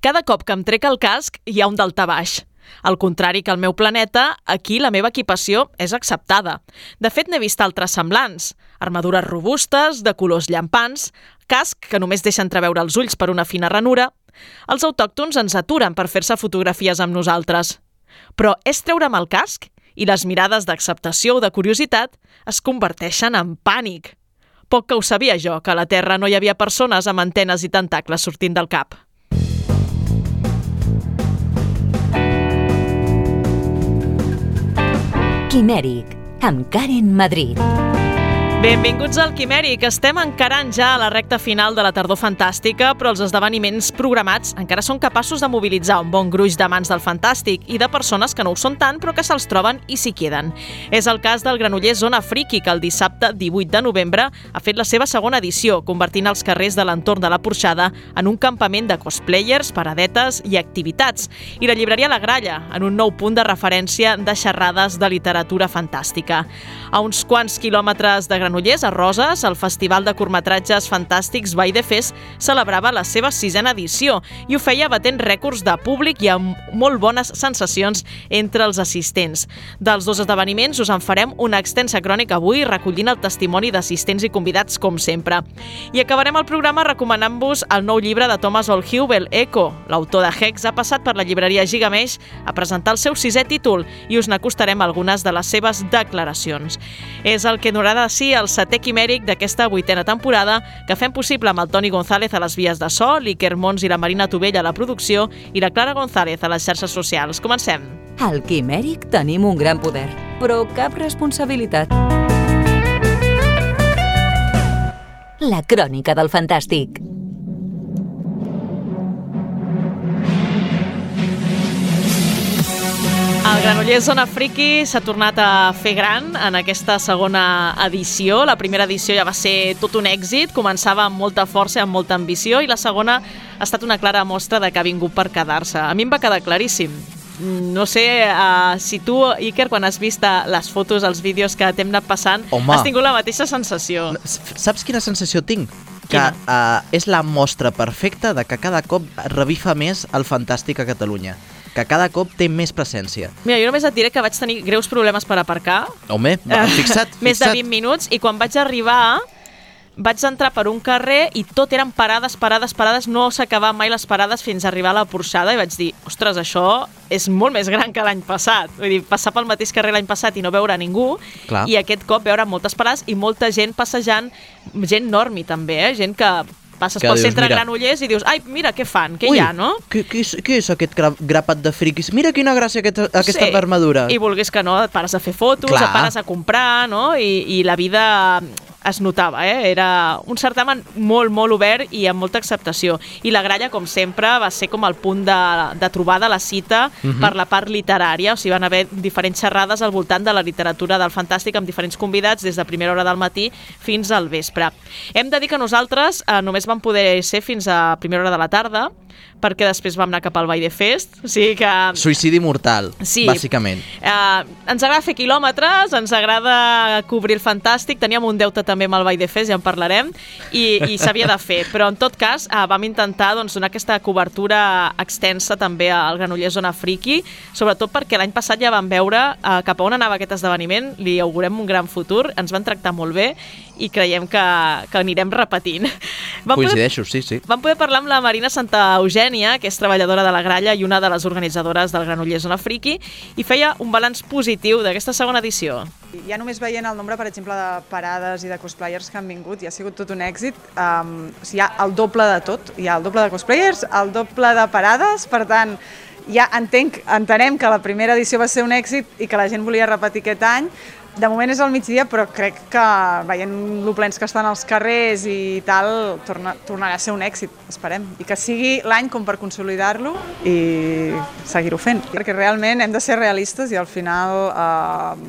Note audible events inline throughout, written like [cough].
Cada cop que em trec el casc hi ha un daltabaix. Al contrari que al meu planeta, aquí la meva equipació és acceptada. De fet, n'he vist altres semblants. Armadures robustes, de colors llampants, casc que només deixa entreveure els ulls per una fina ranura. Els autòctons ens aturen per fer-se fotografies amb nosaltres. Però és treure'm el casc i les mirades d'acceptació o de curiositat es converteixen en pànic. Poc que ho sabia jo, que a la Terra no hi havia persones amb antenes i tentacles sortint del cap. Quimèric, amb Karen Madrid. Benvinguts al Quimèric. Estem encarant ja a la recta final de la tardor fantàstica, però els esdeveniments programats encara són capaços de mobilitzar un bon gruix de mans del fantàstic i de persones que no ho són tant, però que se'ls troben i s'hi queden. És el cas del granoller Zona Friki, que el dissabte 18 de novembre ha fet la seva segona edició, convertint els carrers de l'entorn de la Porxada en un campament de cosplayers, paradetes i activitats, i la llibreria La Gralla, en un nou punt de referència de xerrades de literatura fantàstica. A uns quants quilòmetres de Granollers, a Roses, el Festival de Curtmetratges Fantàstics Vall de Fes celebrava la seva sisena edició i ho feia batent rècords de públic i amb molt bones sensacions entre els assistents. Dels dos esdeveniments us en farem una extensa crònica avui recollint el testimoni d'assistents i convidats com sempre. I acabarem el programa recomanant-vos el nou llibre de Thomas Olhubel, Eco. L'autor de Hex ha passat per la llibreria Gigamesh a presentar el seu sisè títol i us n'acostarem algunes de les seves declaracions. És el que donarà de si el setè quimèric d'aquesta vuitena temporada que fem possible amb el Toni González a les vies de so, l'Iker Mons i la Marina Tovella a la producció i la Clara González a les xarxes socials. Comencem. Al Quimèric tenim un gran poder, però cap responsabilitat. La crònica del fantàstic. Granollers Zona Friki s'ha tornat a fer gran en aquesta segona edició. La primera edició ja va ser tot un èxit, començava amb molta força i amb molta ambició, i la segona ha estat una clara mostra de que ha vingut per quedar-se. A mi em va quedar claríssim. No sé uh, si tu, Iker, quan has vist uh, les fotos, els vídeos que t'hem anat passant, Home. has tingut la mateixa sensació. Saps quina sensació tinc? Que uh, és la mostra perfecta de que cada cop revifa més el fantàstic a Catalunya. Que cada cop té més presència. Mira, jo només et diré que vaig tenir greus problemes per aparcar. Home, va, fixa't, Més de fixa't. 20 minuts i quan vaig arribar vaig entrar per un carrer i tot eren parades, parades, parades, no s'acabaven mai les parades fins a arribar a la Porxada i vaig dir, ostres, això és molt més gran que l'any passat. Vull dir, passar pel mateix carrer l'any passat i no veure ningú, Clar. i aquest cop veure moltes parades i molta gent passejant, gent normi també, eh? gent que passes Que pel dius, centre mira. Granollers i dius, ai, mira, què fan, què Ui, hi ha, no? Què, què, és, què és aquest gra grapat de friquis? Mira quina gràcia aquest, aquesta armadura. I vulguis que no, et pares a fer fotos, Clar. et pares a comprar, no? I, i la vida es notava, eh? Era un certamen molt, molt obert i amb molta acceptació. I la gralla, com sempre, va ser com el punt de, de trobada, la cita, Mhm. per la part literària. O sigui, van haver diferents xerrades al voltant de la literatura del fantàstic amb diferents convidats des de primera hora del matí fins al vespre. Hem de dir que nosaltres eh, només vam poder ser fins a primera hora de la tarda, perquè després vam anar cap al Vall de Fest, o sigui que Suïcidi mortal, Sí. bàsicament. Uh, ens agrada fer quilòmetres, ens agrada cobrir el fantàstic, teníem un deute també amb el Vall de Fes, ja en parlarem, i, i s'havia de fer. Però en tot cas uh, vam intentar doncs, donar aquesta cobertura extensa també al Granollers Zona Friki, sobretot perquè l'any passat ja vam veure uh, cap a on anava aquest esdeveniment, li augurem un gran futur, ens van tractar molt bé i creiem que, que anirem repetint. Vam poder Coincideixo, sí, sí. Vam poder parlar amb la Marina Santa Eugènia, que és treballadora de la gralla i una de les organitzadores del Granollers Zona Friki, i feia un balanç positiu d'aquesta segona edició. Ja només veient el nombre, per exemple, de parades i de cosplayers que han vingut, ja ha sigut tot un èxit. Um, o sigui, hi ha el doble de tot. Hi ha el doble de cosplayers, el doble de parades, per tant, ja entenc, entenem que la primera edició va ser un èxit i que la gent volia repetir aquest any. De moment és al migdia, però crec que veient lo plens que estan els carrers i tal, torna, tornarà a ser un èxit, esperem. I que sigui l'any com per consolidar-lo i seguir-ho fent. Perquè realment hem de ser realistes i al final eh,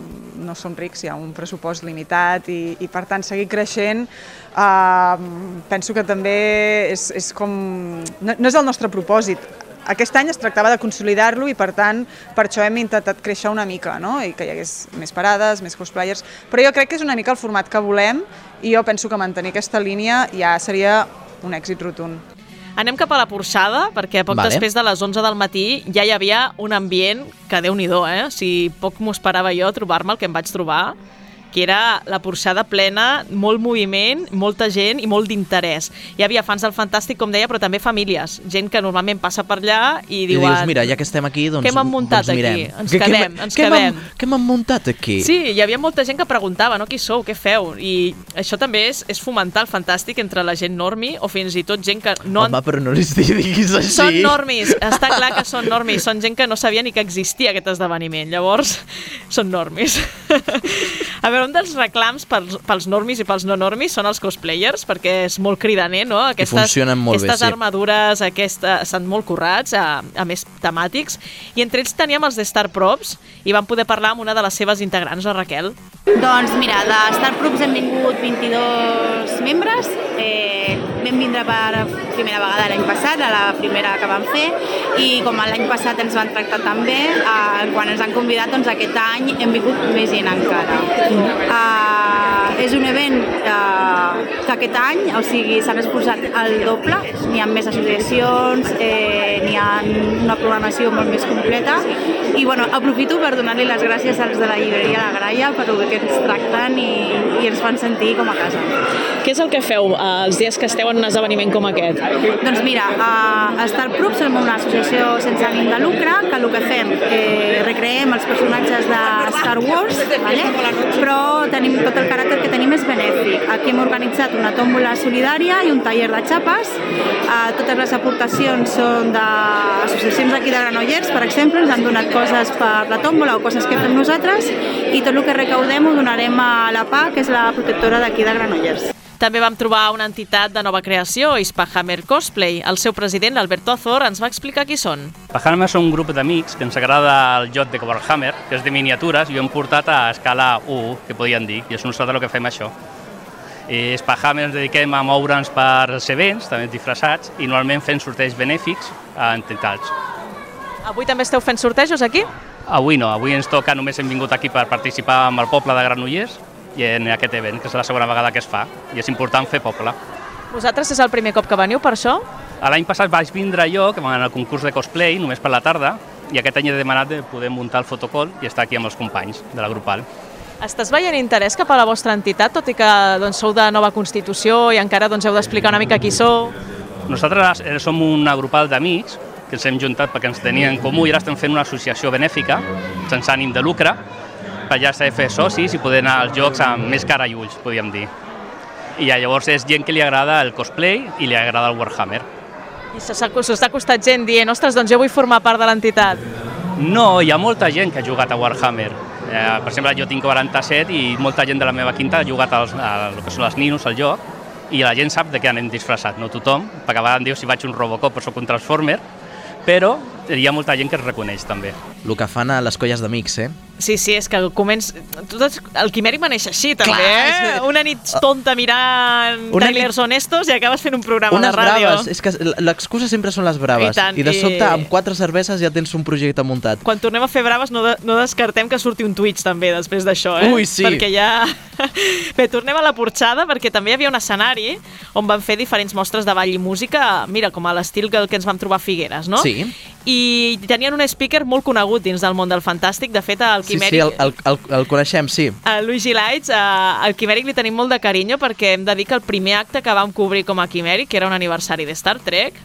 no som rics, hi ha un pressupost limitat i, i per tant seguir creixent eh, penso que també és, és com... No, no és el nostre propòsit. Aquest any es tractava de consolidar-lo i per tant per això hem intentat créixer una mica no? i que hi hagués més parades, més cosplayers, però jo crec que és una mica el format que volem i jo penso que mantenir aquesta línia ja seria un èxit rotund. Anem cap a la porxada, perquè poc Vale. després de les 11 del matí ja hi havia un ambient que déu nhi eh? O sigui, poc m'ho esperava jo trobar-me el que em vaig trobar que era la porxada plena, molt moviment, molta gent i molt d'interès. Hi havia fans del Fantàstic, com deia, però també famílies. Gent que normalment passa per allà i I diuen... dius, mira, ja que estem aquí, doncs, Què m'han muntat doncs mirem. aquí? Ens què quedem, m'ha- ens m'han- quedem. Què m'han muntat aquí? Sí, hi havia molta gent que preguntava, no? Qui sou, què feu? I això també és, és fomentar el fantàstic entre la gent normi o fins i tot gent que no... Home, però no li diguis així. Són normis, està clar que són normis, són gent que no sabia ni que existia aquest esdeveniment, llavors són normis. [laughs] A veure, un dels reclams pels, pels normis i pels no normis són els cosplayers, perquè és molt cridaner, no? funcionen molt bé, aquestes sí. armadures aquesta, estan molt currats, a, a més temàtics, i entre ells teníem els de Star Props i vam poder parlar amb una de les seves integrants, la Raquel. Doncs mira, de Star Props hem vingut 22 membres. Eh, vam vindre per primera vegada l'any passat, a la primera que vam fer, i com l'any passat ens van tractar tan bé, eh, quan ens han convidat, doncs aquest any hem vingut més gent encara. Eh, és un event eh, que aquest any, o sigui, s'han esforçat el doble, n'hi ha més associacions, eh, n'hi ha una programació molt més completa, i bueno, aprofito per donar-li les gràcies als de la llibreria La Graia per el que ens tracten i, i ens fan sentir com a casa. Què és el que feu eh, els dies que esteu en un esdeveniment com aquest? Doncs mira, a Star Proof som una associació sense ànim de lucre que el que fem, eh, recreem els personatges de Star Wars, vale? però tenim tot el caràcter que tenim és benèfic. Aquí hem organitzat una tòmbola solidària i un taller de xapes. Eh, totes les aportacions són d'associacions d'aquí de Granollers, per exemple, ens han donat coses per la tòmbola o coses que fem nosaltres i tot el que recaudem ho donarem a la PA, que és la protectora d'aquí de Granollers. També vam trobar una entitat de nova creació, Ispahammer Cosplay. El seu president, Alberto Azor, ens va explicar qui són. Warhammer són un grup d'amics que ens agrada el joc de Warhammer, que és de miniatures, i ho hem portat a escala 1, que podien dir, i és nosaltres el que fem això. I Spahammer ens dediquem a moure'ns per els events, també disfressats, i normalment fent sorteig benèfics a entitats. Avui també esteu fent sortejos aquí? Avui no, avui ens toca, només hem vingut aquí per participar amb el poble de Granollers i en aquest event, que és la segona vegada que es fa, i és important fer poble. Vosaltres és el primer cop que veniu per això? L'any passat vaig vindre jo, que en el concurs de cosplay, només per la tarda, i aquest any he demanat de poder muntar el fotocol i estar aquí amb els companys de la grupal. Estàs veient interès cap a la vostra entitat, tot i que doncs, sou de nova constitució i encara doncs, heu d'explicar una mica qui sou? Nosaltres eh, som una grupal d'amics que ens hem juntat perquè ens tenia en comú i ara estem fent una associació benèfica, sense ànim de lucre, ja saber fer socis i poder anar als jocs amb més cara i ulls, podríem dir. I llavors és gent que li agrada el cosplay i li agrada el Warhammer. I se s'ha s'ha costat gent dient, ostres, doncs jo vull formar part de l'entitat. No, hi ha molta gent que ha jugat a Warhammer. Eh, per exemple, jo tinc 47 i molta gent de la meva quinta ha jugat als, a el que són les ninos, al joc, i la gent sap de què anem disfressat, no tothom, perquè a vegades em diu si vaig un Robocop o sóc un Transformer, però hi ha molta gent que es reconeix també. El que fan a les colles d'amics, eh? Sí, sí, és que començ... Tots, el Quimèric va néixer així, també, Clar, eh? Una nit tonta mirant Una trailers honestos i acabes fent un programa Unes de ràdio. braves, és que l'excusa sempre són les braves. I tant, I de i- sobte, amb quatre cerveses ja tens un projecte muntat. Quan tornem a fer braves no, de, no descartem que surti un Twitch també després d'això, eh? Ui, sí. Perquè ja... [laughs] Bé, tornem a la porxada perquè també hi havia un escenari on van fer diferents mostres de ball i música, mira, com a l'estil que, que ens vam trobar a Figueres, no? Sí. I tenien un speaker molt conegut dins del món del fantàstic. De fet, el Sí, Quimèric... sí, el, el, el, el coneixem, sí. A Luigi Lights, a, al Quimèric li tenim molt de carinyo perquè hem de dir que el primer acte que vam cobrir com a Quimèric, que era un aniversari de Star Trek,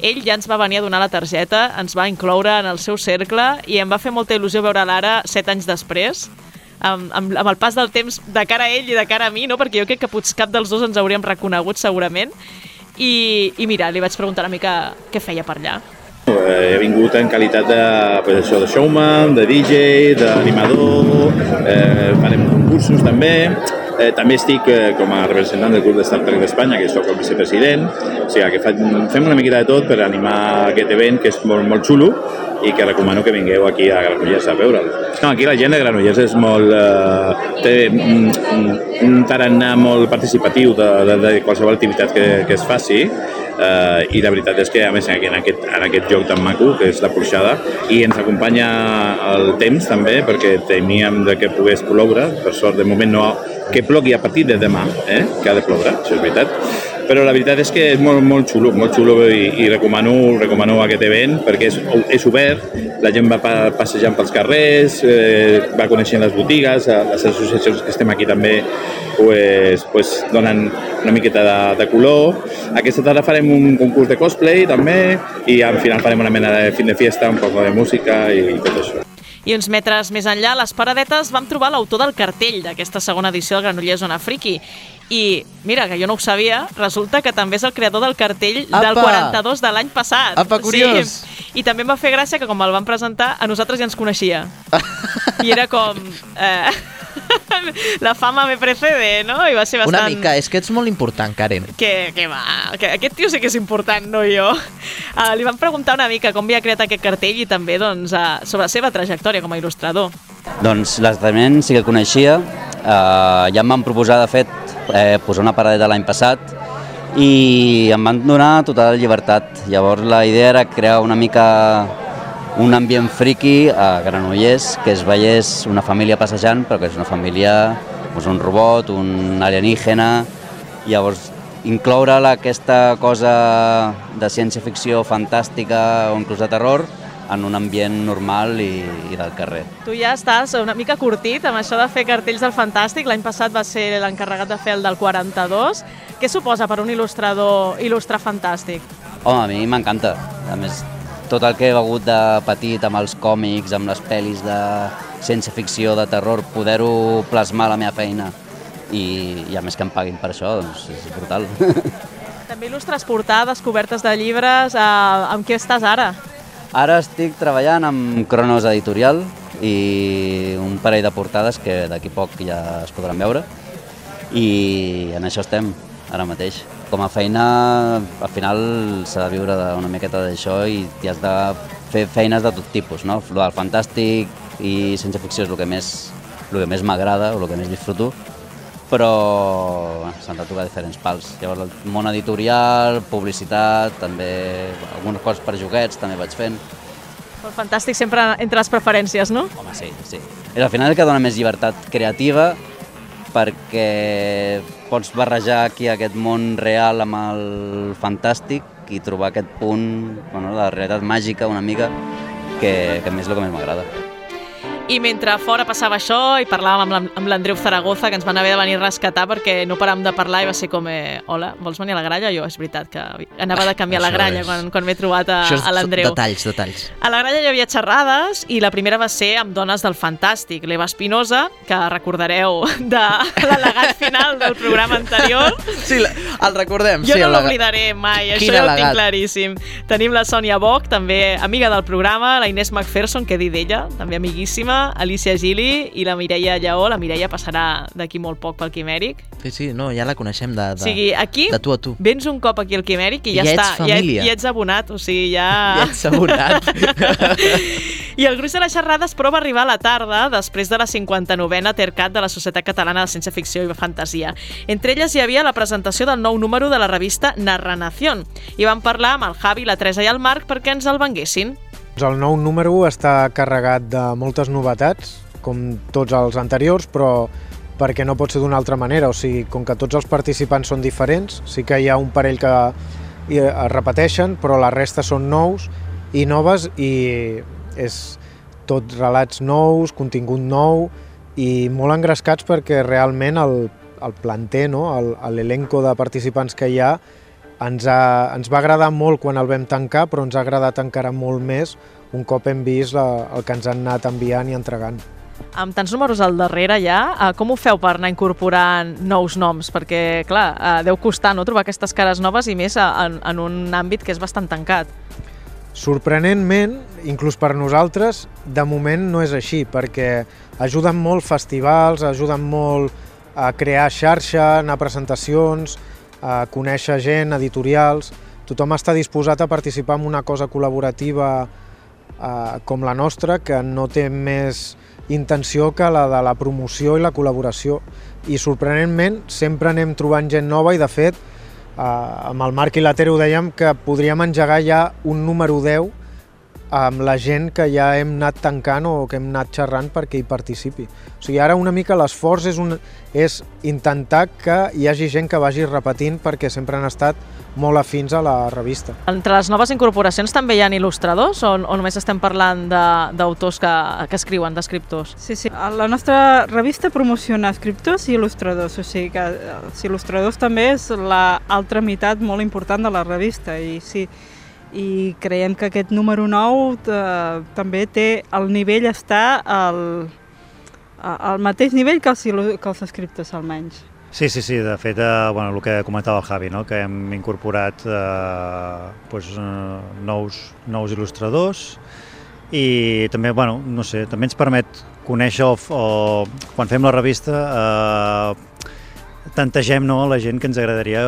ell ja ens va venir a donar la targeta, ens va incloure en el seu cercle i em va fer molta il·lusió veure l'ara set anys després, amb, amb, amb el pas del temps de cara a ell i de cara a mi, no? perquè jo crec que potser cap dels dos ens hauríem reconegut segurament. I, I mira, li vaig preguntar una mica què feia per allà. Eh, he vingut en qualitat de, pues això, de showman, de DJ, d'animador, eh, farem concursos també. Eh, també estic eh, com a representant del Club de Star Trek d'Espanya, que sóc el vicepresident, o sigui que fa, fem una miqueta de tot per animar aquest event, que és molt, molt xulo, i que recomano que vingueu aquí a Granollers a veure'l. No, aquí la gent de Granollers és molt... Eh, té un, un tarannà molt participatiu de, de, de qualsevol activitat que, que es faci, eh, i la veritat és que a més en aquest, en aquest joc tan maco que és la porxada i ens acompanya el temps també perquè temíem de que pogués ploure per sort de moment no que plogui a partir de demà eh? que ha de ploure, això és veritat però la veritat és que és molt, molt xulo, molt xulo i, i recomano, recomano aquest event perquè és, és obert, la gent va pa, passejant pels carrers, eh, va coneixent les botigues, les associacions que estem aquí també pues, pues, donen una miqueta de, de color. Aquesta tarda farem un concurs de cosplay també i al final farem una mena de fin de fiesta, un poc de música i tot això. I uns metres més enllà, a les paradetes, vam trobar l'autor del cartell d'aquesta segona edició del Granollers Zona Friki. I, mira, que jo no ho sabia, resulta que també és el creador del cartell Apa! del 42 de l'any passat. Apa, curiós! Sí. I també em va fer gràcia que quan me'l van presentar, a nosaltres ja ens coneixia. I era com... Eh, [laughs] la fama me precede, no? I va ser bastant... Una mica, és que ets molt important, Karen. Que, que va, que aquest tio sí que és important, no jo. Uh, li vam preguntar una mica com havia creat aquest cartell i també doncs, uh, sobre la seva trajectòria com a il·lustrador. Doncs l'esdeveniment sí que el coneixia, eh, ja em van proposar, de fet, eh, posar una paradeta l'any passat i em van donar total llibertat. Llavors la idea era crear una mica un ambient friki a Granollers, que es veiés una família passejant, però que és una família, doncs un robot, un alienígena, llavors incloure aquesta cosa de ciència-ficció fantàstica o inclús de terror en un ambient normal i, i del carrer. Tu ja estàs una mica curtit amb això de fer cartells del Fantàstic. L'any passat va ser l'encarregat de fer el del 42. Què suposa per un il·lustrador il·lustrar Fantàstic? Home, a mi m'encanta. A més, tot el que he begut de petit amb els còmics, amb les pel·lis de ciència-ficció, de terror, poder-ho plasmar a la meva feina i, i a més que em paguin per això, doncs és brutal. [laughs] També il·lustres portades, cobertes de llibres. Eh, amb què estàs ara? Ara estic treballant amb Cronos Editorial i un parell de portades que d'aquí poc ja es podran veure i en això estem ara mateix. Com a feina, al final s'ha de viure una miqueta d'això i, has de fer feines de tot tipus, no? El fantàstic i ciència ficció és el que més, el que més m'agrada o el que més disfruto, però bueno, s'han de tocar diferents pals. Llavors el món editorial, publicitat, també algunes coses per joguets també vaig fent. El fantàstic sempre entre les preferències, no? Home, sí, sí. És al final el que dona més llibertat creativa perquè pots barrejar aquí aquest món real amb el fantàstic i trobar aquest punt, bueno, de realitat màgica una mica, que, que és el que més m'agrada. I mentre fora passava això i parlàvem amb, l'Andreu Zaragoza, que ens van haver de venir a rescatar perquè no paràvem de parlar i va ser com, eh, hola, vols venir a la gralla? Jo, és veritat que anava de canviar la Això gralla és- quan, quan m'he trobat a, Això és a l'Andreu. detalls, detalls. A la gralla hi havia xerrades i la primera va ser amb dones del Fantàstic. L'Eva Espinosa, que recordareu de [laughs] l'al·legat final del programa anterior. Sí, la- el recordem. Jo sí, no l'oblidaré mai, Quin això ja ho tinc claríssim. Tenim la Sònia Boc, també amiga del programa, la Inés McPherson, que he dit d'ella, també amiguíssima, Alicia Gili i la Mireia Lleó. La Mireia passarà d'aquí molt poc pel Quimèric. Sí, sí, no, ja la coneixem de, de, o sigui, aquí de tu a tu. vens un cop aquí al Quimèric i ja, Ja ets està. família. Ja, ja ets abonat, o sigui, ja... [laughs] Ja ets abonat. [laughs] I el gruix de les xerrades però va arribar a la tarda després de la 59a Tercat de la Societat Catalana de Ciència Ficció i Fantasia. Entre elles hi havia la presentació del nou número de la revista Narranación. I vam parlar amb el Javi, la Teresa i el Marc perquè ens el venguessin. Doncs el nou número està carregat de moltes novetats, com tots els anteriors, però perquè no pot ser d'una altra manera, o sigui, com que tots els participants són diferents, sí que hi ha un parell que es repeteixen, però la resta són nous i noves i és tot relats nous, contingut nou i molt engrescats perquè realment el, el planter, no? el- l'elenco de participants que hi ha ens, ha, ens va agradar molt quan el vam tancar, però ens ha agradat encara molt més un cop hem vist la, el que ens han anat enviant i entregant. Amb tants números al darrere ja, eh, com ho feu per anar incorporant nous noms? Perquè, clar, eh, deu costar no trobar aquestes cares noves i més eh, en, en un àmbit que és bastant tancat. Sorprenentment, inclús per nosaltres, de moment no és així, perquè ajuden molt festivals, ajuden molt a crear xarxa, anar a presentacions, a conèixer gent, editorials... Tothom està disposat a participar en una cosa col·laborativa eh, com la nostra, que no té més intenció que la de la promoció i la col·laboració. I sorprenentment sempre anem trobant gent nova i de fet eh, amb el Marc i la Tere ho dèiem que podríem engegar ja un número 10 amb la gent que ja hem anat tancant o que hem anat xerrant perquè hi participi. O sigui, ara una mica l'esforç és, un, és intentar que hi hagi gent que vagi repetint perquè sempre han estat molt afins a la revista. Entre les noves incorporacions també hi ha il·lustradors o, o només estem parlant d'autors que, que escriuen, d'escriptors? Sí, sí. La nostra revista promociona escriptors i il·lustradors, o sigui que els il·lustradors també és l'altra meitat molt important de la revista i sí, i creiem que aquest número 9 eh, també té el nivell està al, al mateix nivell que els, que els escriptors almenys. Sí, sí, sí, de fet, eh, bueno, el que comentava el Javi, no? que hem incorporat eh, pues, eh, nous, nous il·lustradors i també, bueno, no sé, també ens permet conèixer o, o quan fem la revista eh, tantegem no, la gent que ens agradaria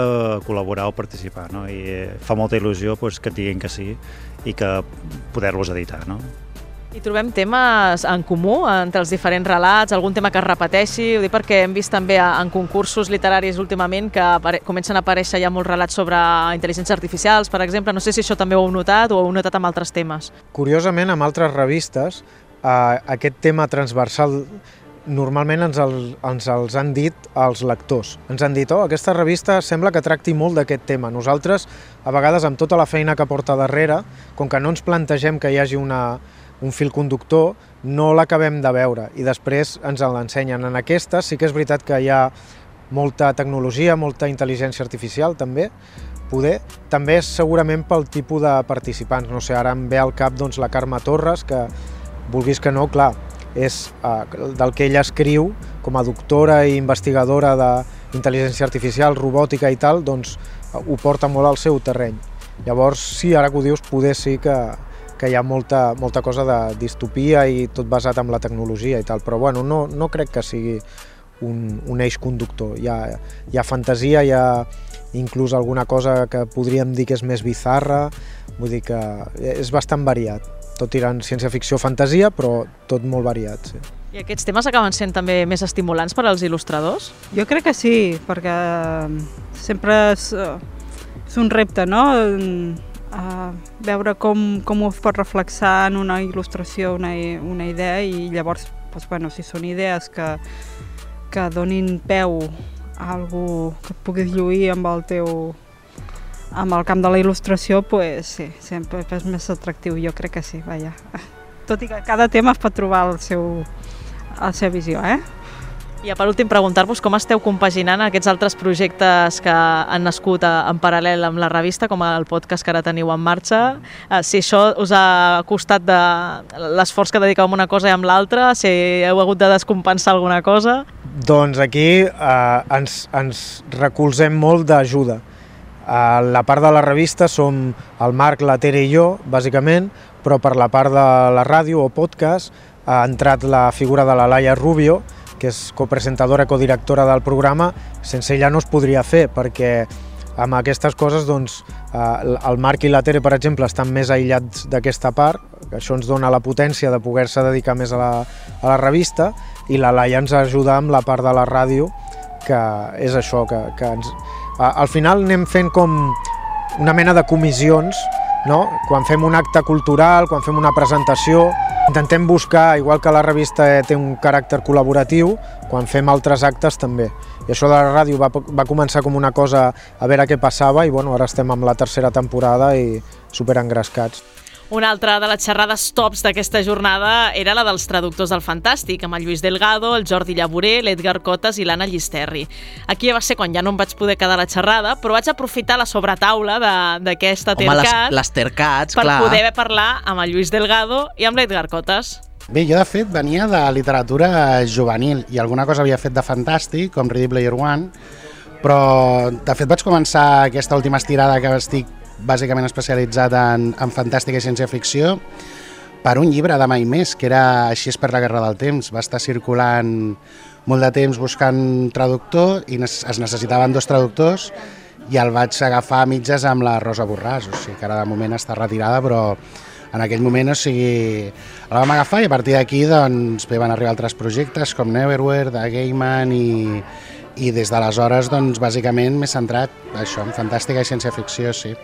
col·laborar o participar no? i eh, fa molta il·lusió pues, que et diguin que sí i que poder-los editar. No? I trobem temes en comú entre els diferents relats, algun tema que es repeteixi, ho dic perquè hem vist també en concursos literaris últimament que comencen a aparèixer ja molts relats sobre intel·ligències artificials, per exemple, no sé si això també ho heu notat o ho heu notat amb altres temes. Curiosament, amb altres revistes, eh, aquest tema transversal normalment ens, el, ens els han dit els lectors. Ens han dit, oh, aquesta revista sembla que tracti molt d'aquest tema. Nosaltres, a vegades, amb tota la feina que porta darrere, com que no ens plantegem que hi hagi una, un fil conductor, no l'acabem de veure i després ens l'ensenyen. En aquesta sí que és veritat que hi ha molta tecnologia, molta intel·ligència artificial també, poder. També és segurament pel tipus de participants. No sé, ara em ve al cap doncs, la Carme Torres, que vulguis que no, clar, és eh, del que ella escriu com a doctora i investigadora d'intel·ligència artificial, robòtica i tal, doncs ho porta molt al seu terreny. Llavors, sí, ara que ho dius, poder sí que, que hi ha molta, molta cosa de distopia i tot basat en la tecnologia i tal, però bueno, no, no crec que sigui un, un eix conductor. Hi ha, hi ha fantasia, hi ha inclús alguna cosa que podríem dir que és més bizarra, vull dir que és bastant variat tot tirant ciència-ficció fantasia, però tot molt variat. Sí. I aquests temes acaben sent també més estimulants per als il·lustradors? Jo crec que sí, perquè sempre és, és un repte, no? A veure com, com ho pot reflexar en una il·lustració, una, una idea, i llavors, doncs, bueno, si són idees que, que donin peu a algú que puguis lluir amb el teu amb el camp de la il·lustració, pues, sí, sempre és més atractiu, jo crec que sí, vaja. Tot i que cada tema es pot trobar el seu, la seva visió, eh? I per últim preguntar-vos com esteu compaginant aquests altres projectes que han nascut en paral·lel amb la revista, com el podcast que ara teniu en marxa, eh, si això us ha costat de l'esforç que dediqueu a una cosa i amb l'altra, si heu hagut de descompensar alguna cosa? Doncs aquí eh, ens, ens recolzem molt d'ajuda a la part de la revista som el Marc, la Tere i jo, bàsicament, però per la part de la ràdio o podcast ha entrat la figura de la Laia Rubio, que és copresentadora, codirectora del programa. Sense ella no es podria fer, perquè amb aquestes coses doncs, eh, el Marc i la Tere, per exemple, estan més aïllats d'aquesta part, això ens dona la potència de poder-se dedicar més a la, a la revista, i la Laia ens ajuda amb la part de la ràdio, que és això, que, que ens, al final anem fent com una mena de comissions, no? quan fem un acte cultural, quan fem una presentació, intentem buscar, igual que la revista té un caràcter col·laboratiu, quan fem altres actes també. I això de la ràdio va, va començar com una cosa a veure què passava i bueno, ara estem amb la tercera temporada i super engrescats. Una altra de les xerrades tops d'aquesta jornada era la dels traductors del Fantàstic, amb el Lluís Delgado, el Jordi Llavoré, l'Edgar Cotes i l'Anna Llisterri. Aquí va ser quan ja no em vaig poder quedar a la xerrada, però vaig aprofitar la sobretaula d'aquesta Tercat les, les Tercats, per clar. poder parlar amb el Lluís Delgado i amb l'Edgar Cotes. Bé, jo de fet venia de literatura juvenil i alguna cosa havia fet de fantàstic, com Ready Player One, però de fet vaig començar aquesta última estirada que estic bàsicament especialitzat en, en fantàstica i ciència-ficció, per un llibre de mai més, que era Així és per la Guerra del Temps. Va estar circulant molt de temps buscant traductor i es necessitaven dos traductors i el vaig agafar a mitges amb la Rosa Borràs, o sigui que ara de moment està retirada, però en aquell moment, o sigui, la vam agafar i a partir d'aquí doncs, bé, van arribar altres projectes com Neverwhere, de Gaiman i, i des d'aleshores, doncs, bàsicament m'he centrat això, en fantàstica i ciència-ficció, sí.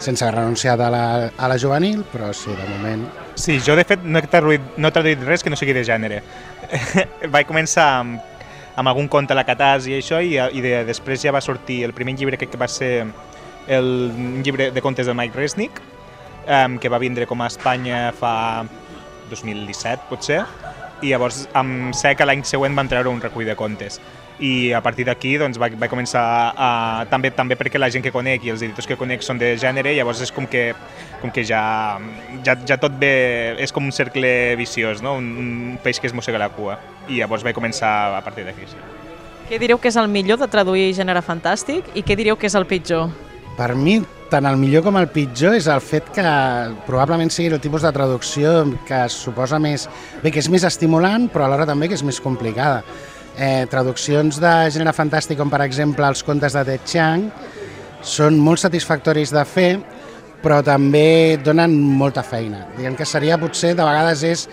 Sense renunciat a la, a la juvenil, però sí, de moment... Sí, jo de fet no he traduït, no he traduït res que no sigui de gènere. [laughs] Vaig començar amb, amb algun conte a la Catàs i això, i, i de, després ja va sortir el primer llibre que, que va ser el llibre de contes de Mike Resnick, um, que va vindre com a Espanya fa 2017, potser, i llavors sé que l'any següent van treure un recull de contes i a partir d'aquí doncs, vaig, vaig començar a, també també perquè la gent que conec i els editors que conec són de gènere, llavors és com que, com que ja, ja, ja tot ve, és com un cercle viciós, no? un, un peix que es mossega la cua, i llavors vaig començar a partir d'aquí. Sí. Què direu que és el millor de traduir gènere fantàstic i què direu que és el pitjor? Per mi, tant el millor com el pitjor és el fet que probablement sigui el tipus de traducció que suposa més... Bé, que és més estimulant, però alhora també que és més complicada eh, traduccions de gènere fantàstic, com per exemple els contes de Ted Chiang, són molt satisfactoris de fer, però també donen molta feina. Diguem que seria potser, de vegades és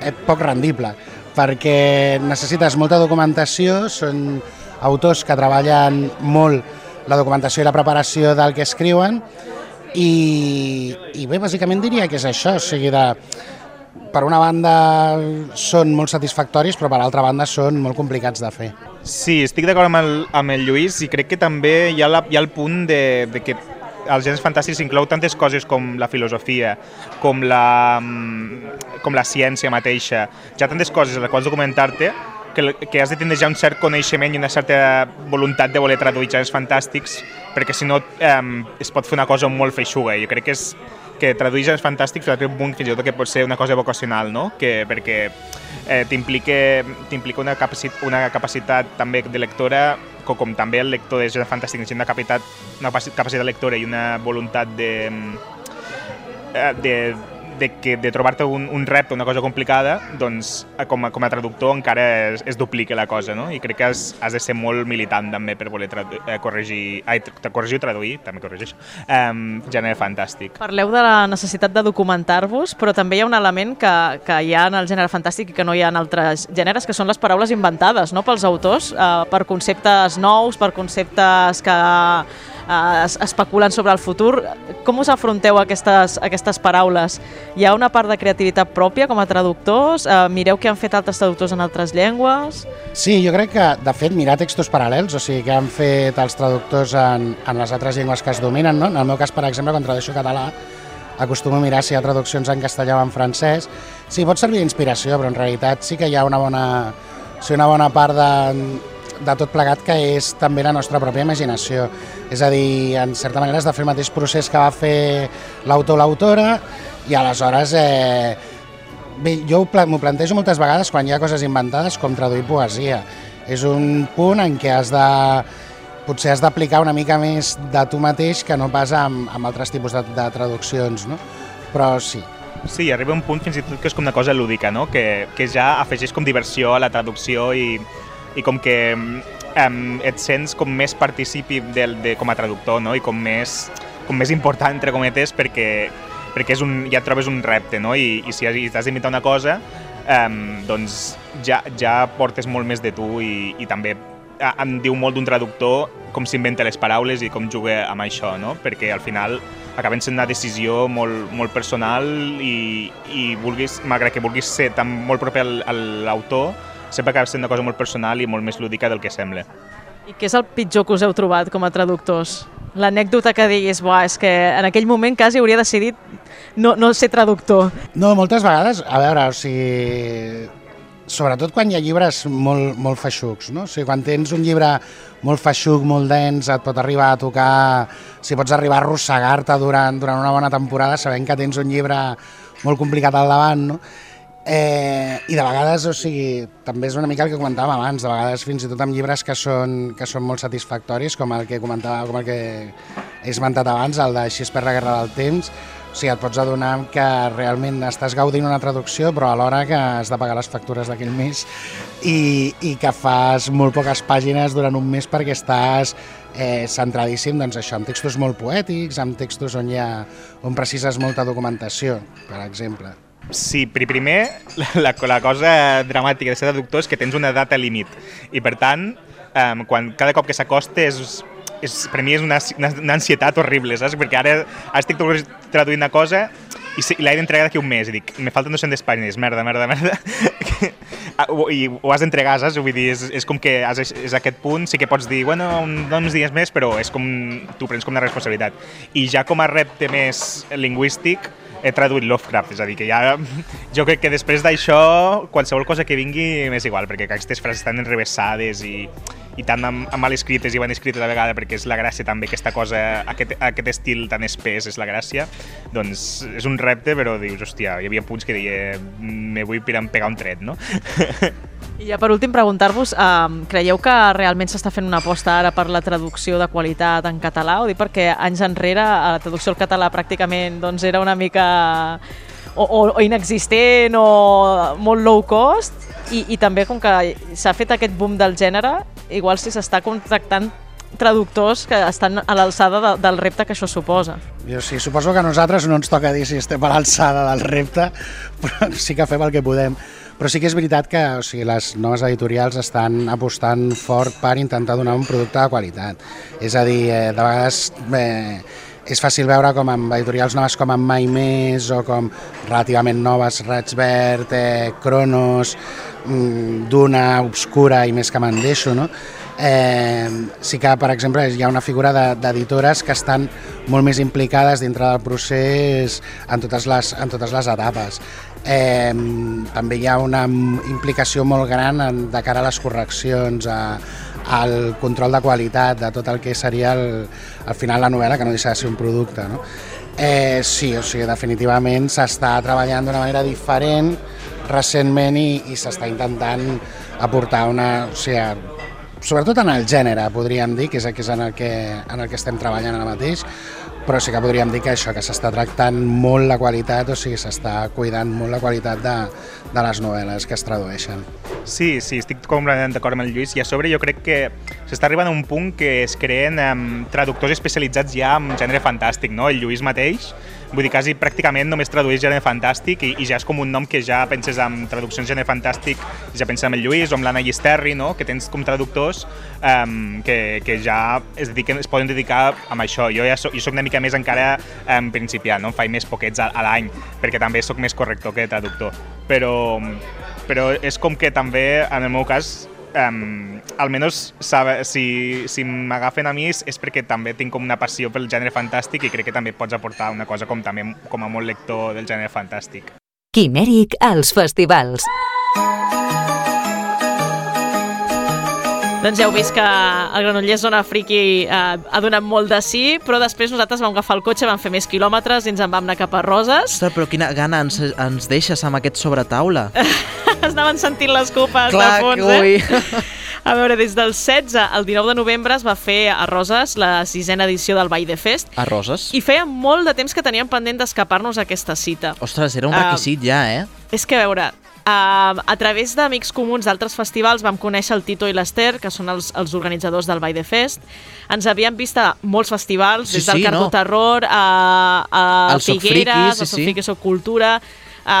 eh, poc rendible, perquè necessites molta documentació, són autors que treballen molt la documentació i la preparació del que escriuen, i, i bé, bàsicament diria que és això, o sigui, de, per una banda són molt satisfactoris, però per altra banda són molt complicats de fer. Sí, estic d'acord amb, el, amb el Lluís i crec que també hi ha, la, hi ha el punt de, de que els gèneres fantàstics inclou tantes coses com la filosofia, com la, mm, com la ciència mateixa, ja tantes coses a les quals documentar-te que, que has de tindre ja un cert coneixement i una certa voluntat de voler traduir gèneres fantàstics perquè si no eh, es pot fer una cosa molt feixuga. Jo crec que és, que traduir és fantàstic fins a un punt fins i tot que pot ser una cosa vocacional, no? que, perquè eh, t'implica una, capacitat, una capacitat també de lectora com, com també el lector gènere fantàstic necessita una capacitat, una capacitat lectora i una voluntat de, eh, de, de, que, de trobar-te un, un repte, una cosa complicada, doncs com a, com a traductor encara es, es duplica la cosa, no? I crec que has, has de ser molt militant també per voler eh, corregir, ai, corregir o traduir, també corregeix, um, gènere fantàstic. Parleu de la necessitat de documentar-vos, però també hi ha un element que, que hi ha en el gènere fantàstic i que no hi ha en altres gèneres, que són les paraules inventades no? pels autors, eh, per conceptes nous, per conceptes que eh, especulen sobre el futur. Com us afronteu aquestes, aquestes paraules? Hi ha una part de creativitat pròpia com a traductors? Eh, mireu què han fet altres traductors en altres llengües? Sí, jo crec que, de fet, mirar textos paral·lels, o sigui, que han fet els traductors en, en les altres llengües que es dominen, no? En el meu cas, per exemple, quan tradueixo català, acostumo a mirar si hi ha traduccions en castellà o en francès. Sí, pot servir d'inspiració, però en realitat sí que hi ha una bona, sí, una bona part de, de tot plegat que és també la nostra pròpia imaginació. És a dir, en certa manera has de fer el mateix procés que va fer l'autor o l'autora i aleshores eh, bé, jo m'ho plantejo moltes vegades quan hi ha coses inventades com traduir poesia. És un punt en què has de potser has d'aplicar una mica més de tu mateix que no pas amb, amb altres tipus de, de traduccions, no? Però sí, Sí, arriba un punt fins i tot que és com una cosa lúdica, no? que, que ja afegeix com diversió a la traducció i, i com que um, et sents com més participi de, de, com a traductor no? i com més, com més important, entre cometes, perquè, perquè és un, ja trobes un repte no? I, i si has d'imitar una cosa um, doncs ja, ja portes molt més de tu i, i també em diu molt d'un traductor com s'inventa les paraules i com juga amb això, no? perquè al final acaben sent una decisió molt, molt personal i, i vulguis, malgrat que vulguis ser tan molt proper a l'autor, sempre acaba sent una cosa molt personal i molt més lúdica del que sembla. I què és el pitjor que us heu trobat com a traductors? L'anècdota que diguis, Buah, és que en aquell moment quasi hauria decidit no, no ser traductor. No, moltes vegades, a veure, o sigui, sobretot quan hi ha llibres molt, molt feixucs, no? O sigui, quan tens un llibre molt feixuc, molt dens, et pot arribar a tocar, si pots arribar a arrossegar-te durant, durant una bona temporada sabent que tens un llibre molt complicat al davant, no? Eh, I de vegades, o sigui, també és una mica el que comentàvem abans, de vegades fins i tot amb llibres que són, que són molt satisfactoris, com el que comentava, com el que he esmentat abans, el de Així per la guerra del temps, o sigui, et pots adonar que realment estàs gaudint una traducció, però alhora que has de pagar les factures d'aquell mes i, i que fas molt poques pàgines durant un mes perquè estàs eh, centradíssim doncs, això, amb textos molt poètics, amb textos on, hi ha, on precises molta documentació, per exemple. Sí, primer, [laughs] la, la cosa dramàtica de ser traductor és que tens una data límit i per tant, um, quan cada cop que s'acosta és, és, per mi és una, una, una ansietat horrible, saps? Perquè ara, ara estic traduint una cosa i, i l'he d'entregar d'aquí un mes i dic, me falten 200 pàgines, merda, merda, [laughs] merda. I ho has d'entregar, saps? Vull dir, és, és com que has, és aquest punt, sí que pots dir, bueno, un, uns dies més, però és com, tu prens com una responsabilitat. I ja com a repte més lingüístic, he traduït Lovecraft, és a dir, que ja... [laughs] Jo crec que després d'això, qualsevol cosa que vingui m'és igual, perquè aquestes frases estan enrevessades i, i tan mal escrites i ben escrites a vegada, perquè és la gràcia també, aquesta cosa, aquest, aquest estil tan espès és la gràcia, doncs és un repte, però dius, hòstia, hi havia punts que deia, me vull pegar un tret, no? [laughs] I ja per últim preguntar-vos, eh, creieu que realment s'està fent una aposta ara per la traducció de qualitat en català? Ho dic perquè anys enrere la traducció al català pràcticament doncs, era una mica o, o, o inexistent o molt low cost i, i també com que s'ha fet aquest boom del gènere, igual si s'està contractant traductors que estan a l'alçada de, del repte que això suposa. Jo sí, suposo que a nosaltres no ens toca dir si estem a l'alçada del repte, però sí que fem el que podem. Però sí que és veritat que o sigui, les noves editorials estan apostant fort per intentar donar un producte de qualitat. És a dir, eh, de vegades eh, és fàcil veure com amb editorials noves com amb Mai Més o com relativament noves Raig Verd, eh, Cronos, mm, Duna, Obscura i més que me'n deixo, no? Eh, sí que, per exemple, hi ha una figura d'editores que estan molt més implicades dintre del procés en totes les, en totes les etapes. Eh, també hi ha una implicació molt gran en, de cara a les correccions, a, al control de qualitat de tot el que seria el, al final la novel·la, que no deixa de ser un producte. No? Eh, sí, o sigui, definitivament s'està treballant d'una manera diferent recentment i, i s'està intentant aportar una... O sigui, sobretot en el gènere, podríem dir, que és, que és en, el que, en el que estem treballant ara mateix, però sí que podríem dir que això, que s'està tractant molt la qualitat, o sigui, s'està cuidant molt la qualitat de, de les novel·les que es tradueixen. Sí, sí, estic completament d'acord amb el Lluís i a sobre jo crec que s'està arribant a un punt que es creen traductors especialitzats ja en gènere fantàstic, no? El Lluís mateix vull dir, quasi pràcticament només tradueix gènere fantàstic i, i ja és com un nom que ja penses en traduccions gènere fantàstic, ja penses en el Lluís o amb l'Anna Llisterri, no? que tens com traductors um, que, que ja es, dediquen, es poden dedicar a això. Jo ja soc, jo soc una mica més encara um, principiant, no? em faig més poquets a, a l'any, perquè també sóc més corrector que traductor. Però, però és com que també, en el meu cas, um, almenys sabe, si, si m'agafen a mi és, és perquè també tinc com una passió pel gènere fantàstic i crec que també pots aportar una cosa com també com a molt lector del gènere fantàstic. Quimèric als festivals. Doncs ja heu vist que el Granollers Zona Friki eh, ha donat molt de sí, però després nosaltres vam agafar el cotxe, vam fer més quilòmetres i ens en vam anar cap a Roses. Ostres, però quina gana ens, ens deixes amb aquest sobretaula. [laughs] es anaven sentint les copes Clar, de fons, eh? A veure, des del 16 al 19 de novembre es va fer a Roses la sisena edició del Vall de Fest. A Roses? I feia molt de temps que teníem pendent d'escapar-nos a aquesta cita. Ostres, era un requisit uh, ja, eh? És que, a veure, Uh, a través d'amics comuns d'altres festivals vam conèixer el Tito i l'Ester, que són els, els organitzadors del Vall de Fest. Ens havien vist a molts festivals, sí, des del sí, Cardo no. Terror a, a Figueres, a sí, sí. Cultura, a,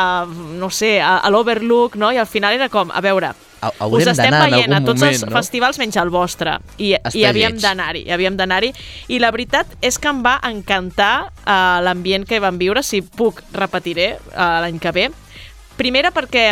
no sé, a, a l'Overlook, no? I al final era com, a veure, Haurem us estem veient a tots moment, els no? festivals menys el vostre i, i havíem d'anar-hi havíem d'anar-hi i la veritat és que em va encantar uh, l'ambient que vam viure si puc repetiré uh, l'any que ve Primera perquè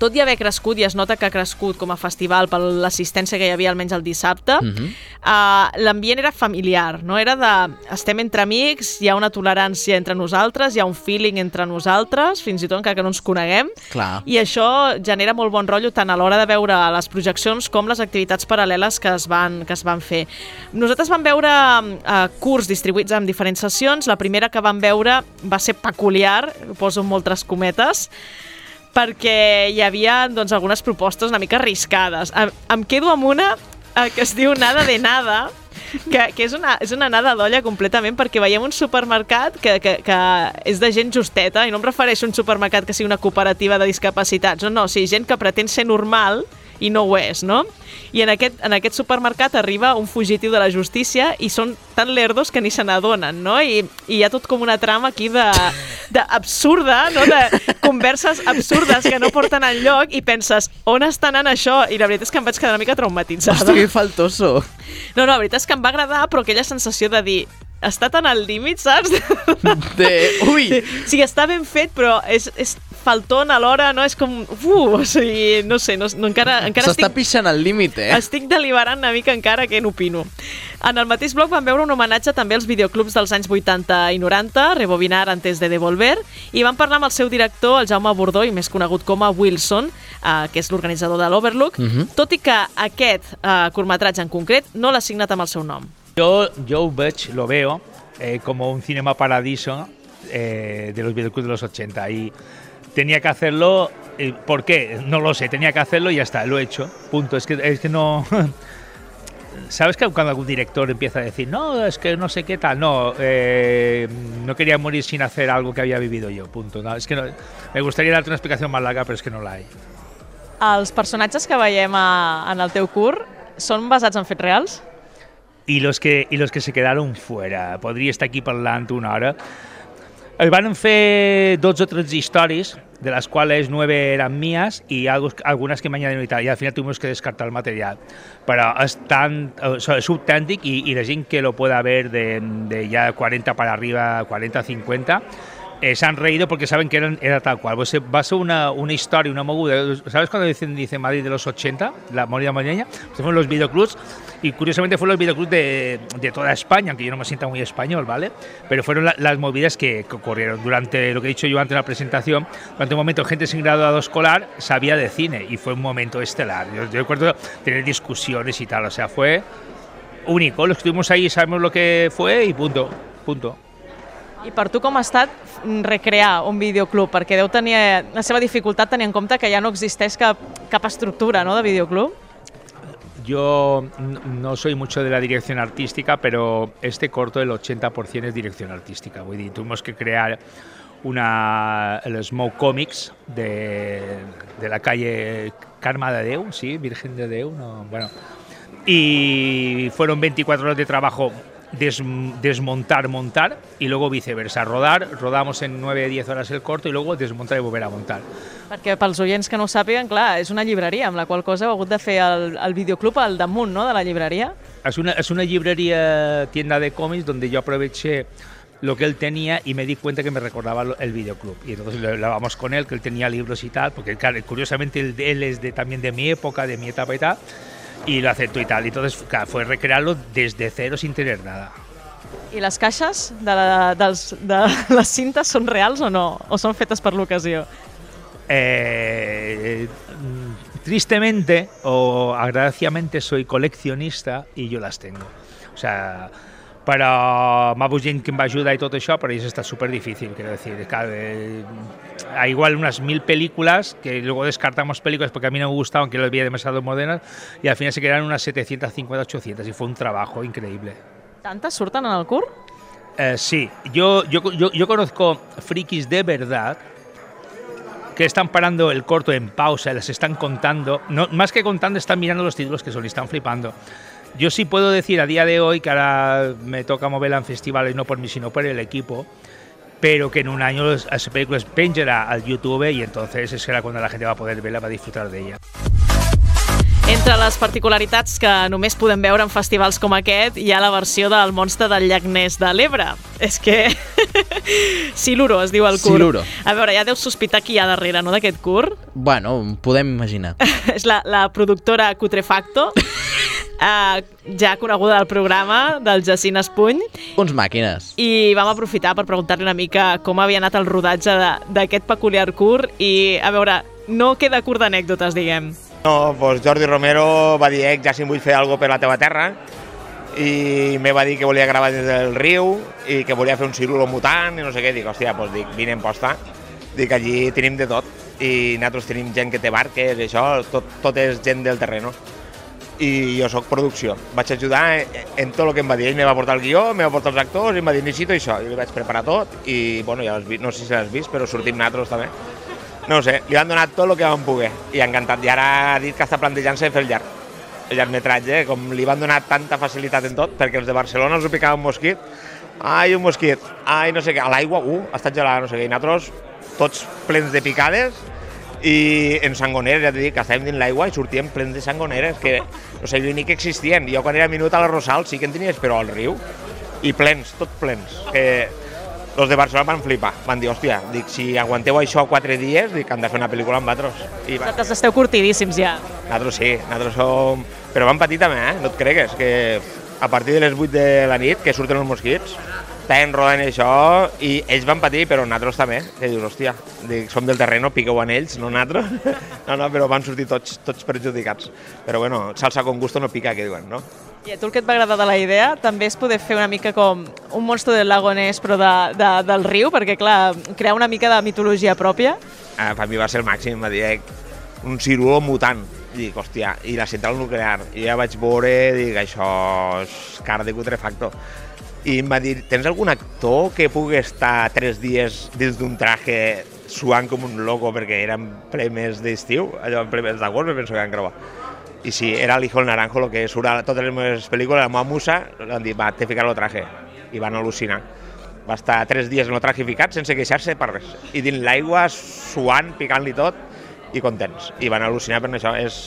tot i haver crescut, i es nota que ha crescut com a festival per l'assistència que hi havia almenys el dissabte, uh -huh. uh, l'ambient era familiar, no? Era de... estem entre amics, hi ha una tolerància entre nosaltres, hi ha un feeling entre nosaltres, fins i tot encara que no ens coneguem, Clar. i això genera molt bon rotllo tant a l'hora de veure les projeccions com les activitats paral·leles que es van, que es van fer. Nosaltres vam veure uh, curs distribuïts en diferents sessions, la primera que vam veure va ser peculiar, poso moltes cometes, perquè hi havia doncs, algunes propostes una mica arriscades. Em, em quedo amb una eh, que es diu Nada de Nada, que, que és, una, és una nada d'olla completament perquè veiem un supermercat que, que, que és de gent justeta, i no em refereixo a un supermercat que sigui una cooperativa de discapacitats, no, no, o sigui, gent que pretén ser normal i no ho és, no? I en aquest, en aquest supermercat arriba un fugitiu de la justícia i són tan lerdos que ni se n'adonen, no? I, I hi ha tot com una trama aquí de, de absurda, no? De converses absurdes que no porten en lloc i penses, on està anant això? I la veritat és que em vaig quedar una mica traumatitzada. Hosti, que faltoso. No, no, la veritat és que em va agradar, però aquella sensació de dir està tan al límit, saps? De... Ui! Sí, sí, està ben fet, però és, és faltón alhora, no? És com... Uh, o sigui, no sé, no, no, encara, encara S'està estic... pixant al límit, eh? Estic deliberant una mica encara què n'opino. En el mateix bloc vam veure un homenatge també als videoclubs dels anys 80 i 90, Rebobinar antes de devolver, i vam parlar amb el seu director, el Jaume Bordó, i més conegut com a Wilson, eh, que és l'organitzador de l'Overlook, Mhm. tot i que aquest eh, curtmetratge en concret no l'ha signat amb el seu nom. Yo, yo Butch lo veo eh, como un cinema paradiso eh, de los videoclubs de los 80 y tenía que hacerlo. eh, ¿Por qué? No lo sé, tenía que hacerlo y ya está, lo he hecho. Punto. Es que, es que no. [laughs] ¿Sabes que cuando algún director empieza a decir, no, es que no sé qué tal? No, eh, no quería morir sin hacer algo que había vivido yo. Punto. No, es que no- me gustaría darte una explicación más larga, pero es que no la hay. Els personatges que veiem a, en el teu curt són basats en fets reals? y los que, y los que se quedaron fuera. Podria estar aquí parlant una hora. Es van fer 12 o 13 històries, de les quals 9 eren mies i algo- algunes que m'añadieron y tal, y al final tuvimos que descartar el material. Però és tan o sea, autèntic i, i la gent que lo pueda ver de, de ya 40 para arriba, 40, 50, eh, se han reído porque saben que eran, era tal cual. Pues, eh, va a ser una, una historia, una moguda. ¿Sabes cuando dicen, dice Madrid de los 80, la movida madrileña? Pues fueron los videoclubs y curiosamente fueron los videoclubs de, de toda España, aunque yo no me sienta muy español, ¿vale? Pero fueron la- las movidas que, que ocurrieron durante lo que he dicho yo antes en la presentación. Durante un momento, gente sin graduado escolar sabía de cine y fue un momento estelar. Yo, yo recuerdo tener discusiones y tal, o sea, fue único. Los que estuvimos ahí sabemos lo que fue y punto, punto. I per tu com ha estat mm, recrear un videoclub? Perquè deu tenir la seva dificultat tenir en compte que ja no existeix cap, cap estructura no, de videoclub. Yo no soy mucho de la dirección artística, pero este corto el 80% es dirección artística. Vull dir, tuvimos que crear una, el Smoke Comics de, de la calle Carma de Deu, sí, Virgen de Deu, no, bueno. Y fueron 24 horas de trabajo des- desmontar, montar y luego viceversa, rodar, rodamos en 9-10 horas el corto y luego desmontar y volver a montar. Perquè pels oients que no ho sàpiguen, clar, és una llibreria, amb la qual cosa heu hagut de fer el, el videoclub al damunt no, de la llibreria. Es una, es una librería, tienda de cómics donde yo aproveché lo que él tenía y me di cuenta que me recordaba el videoclub. Y entonces lo hablábamos con él, que él tenía libros y tal, porque claro, curiosamente él, él es de, también de mi época, de mi etapa y tal, y lo aceptó y tal. Y entonces claro, fue recrearlo desde cero sin tener nada. I les caixes de, la, dels, de [laughs] les cintes són reals o no? O són fetes per l'ocasió? Eh, tristemente o agraciadamente soy coleccionista y yo las tengo. O sea, però m'ha hagut gent que em va ajudar i tot això, però està súper difícil, quiero decir. Cada, eh, hay igual unas mil películas que luego descartamos películas porque a mí no me gustaban, que las veía demasiado modernas, y al final se quedaron unas 750, 800, y fue un trabajo increíble. Tantes surten en el curt? Eh, sí, yo, yo, yo, yo conozco frikis de verdad que están parando el corto en pausa, les están contando, no, más que contando, están mirando los títulos que son y están flipando. Yo sí puedo decir a día de hoy, que ahora me toca moverla en festivales, no por mí, sino por el equipo, pero que en un año esa película es al YouTube y entonces es será cuando la gente va a poder verla, va a disfrutar de ella. Entre les particularitats que només podem veure en festivals com aquest hi ha la versió del monstre del llac Ness de l'Ebre. És que... [laughs] Siluro es diu el curt. Siluro. A veure, ja deus sospitar qui hi ha darrere, no, d'aquest curt? Bueno, podem imaginar. [laughs] És la, la productora Cutrefacto, [laughs] eh, ja coneguda del programa, del Jacint Espuny, Uns màquines. i vam aprofitar per preguntar-li una mica com havia anat el rodatge de- d'aquest peculiar curt i, a veure, no queda curt d'anècdotes, diguem. No, doncs Jordi Romero va dir, eh, ja si vull fer alguna per la teva terra, i me va dir que volia gravar des del riu i que volia fer un cirulo mutant i no sé què, dic, hòstia, doncs dic, vine en posta, dic, allí tenim de tot i nosaltres tenim gent que té barques i això, tot, tot és gent del terreno i jo sóc producció. Vaig ajudar en, en tot el que em va dir. Ell me va portar el guió, me va portar els actors i em va dir necessito això. Jo li vaig preparar tot i, bueno, ja vist, no sé si l'has vist, però sortim nosaltres també. no sé, li van donar tot el que van poder i encantat. I ara ha dit que està plantejant-se fer el llarg, el llargmetratge, com li van donar tanta facilitat en tot, perquè els de Barcelona els ho picava un mosquit, ai, un mosquit, ai, no sé què, a l'aigua, uh, ha estat gelada, no sé què, i nosaltres tots plens de picades i en sangoneres, ja t'he dit, que estàvem dins l'aigua i sortíem plens de sangoneres, que no sé ni que existien. Jo quan era minut a la Rosal sí que en tenies, però al riu, i plens, tot plens. Que els de Barcelona van flipar, van dir, hòstia, dic, si aguanteu això quatre dies, dic, han de fer una pel·lícula amb vosaltres. I va, Vosaltres esteu curtidíssims ja. nosaltres sí, nosaltres som... Però van patir també, eh? No et cregues, que a partir de les 8 de la nit, que surten els mosquits, estaven rodant això i ells van patir, però nosaltres també. Que dius, hòstia, dic, som del terreno, piqueu en ells, no nosaltres. [laughs] No, no, però van sortir tots, tots perjudicats. Però bueno, salsa con gusto no pica, que diuen, no? I a tu el que et va agradar de la idea també és poder fer una mica com un monstre del lago Ness però de, de, del riu, perquè clar, crear una mica de mitologia pròpia. Eh, per mi va ser el màxim, va dir, eh, un cirulo mutant. I dic, hòstia, i la central nuclear. I ja vaig veure, dic, això és cara de cutrefacto. I em va dir, tens algun actor que pugui estar tres dies dins d'un traje suant com un loco perquè eren premis d'estiu, allò en premis d'agost, me penso que van gravar. I sí, era el hijo del naranjo, el que surt a totes les meves pel·lícules, la meva musa, van dir, va, t'he ficat el traje. I van al·lucinar. Va estar tres dies en el traje ficat sense queixar-se per res. I dins l'aigua, suant, picant-li tot, i contents. I van al·lucinar per això. És,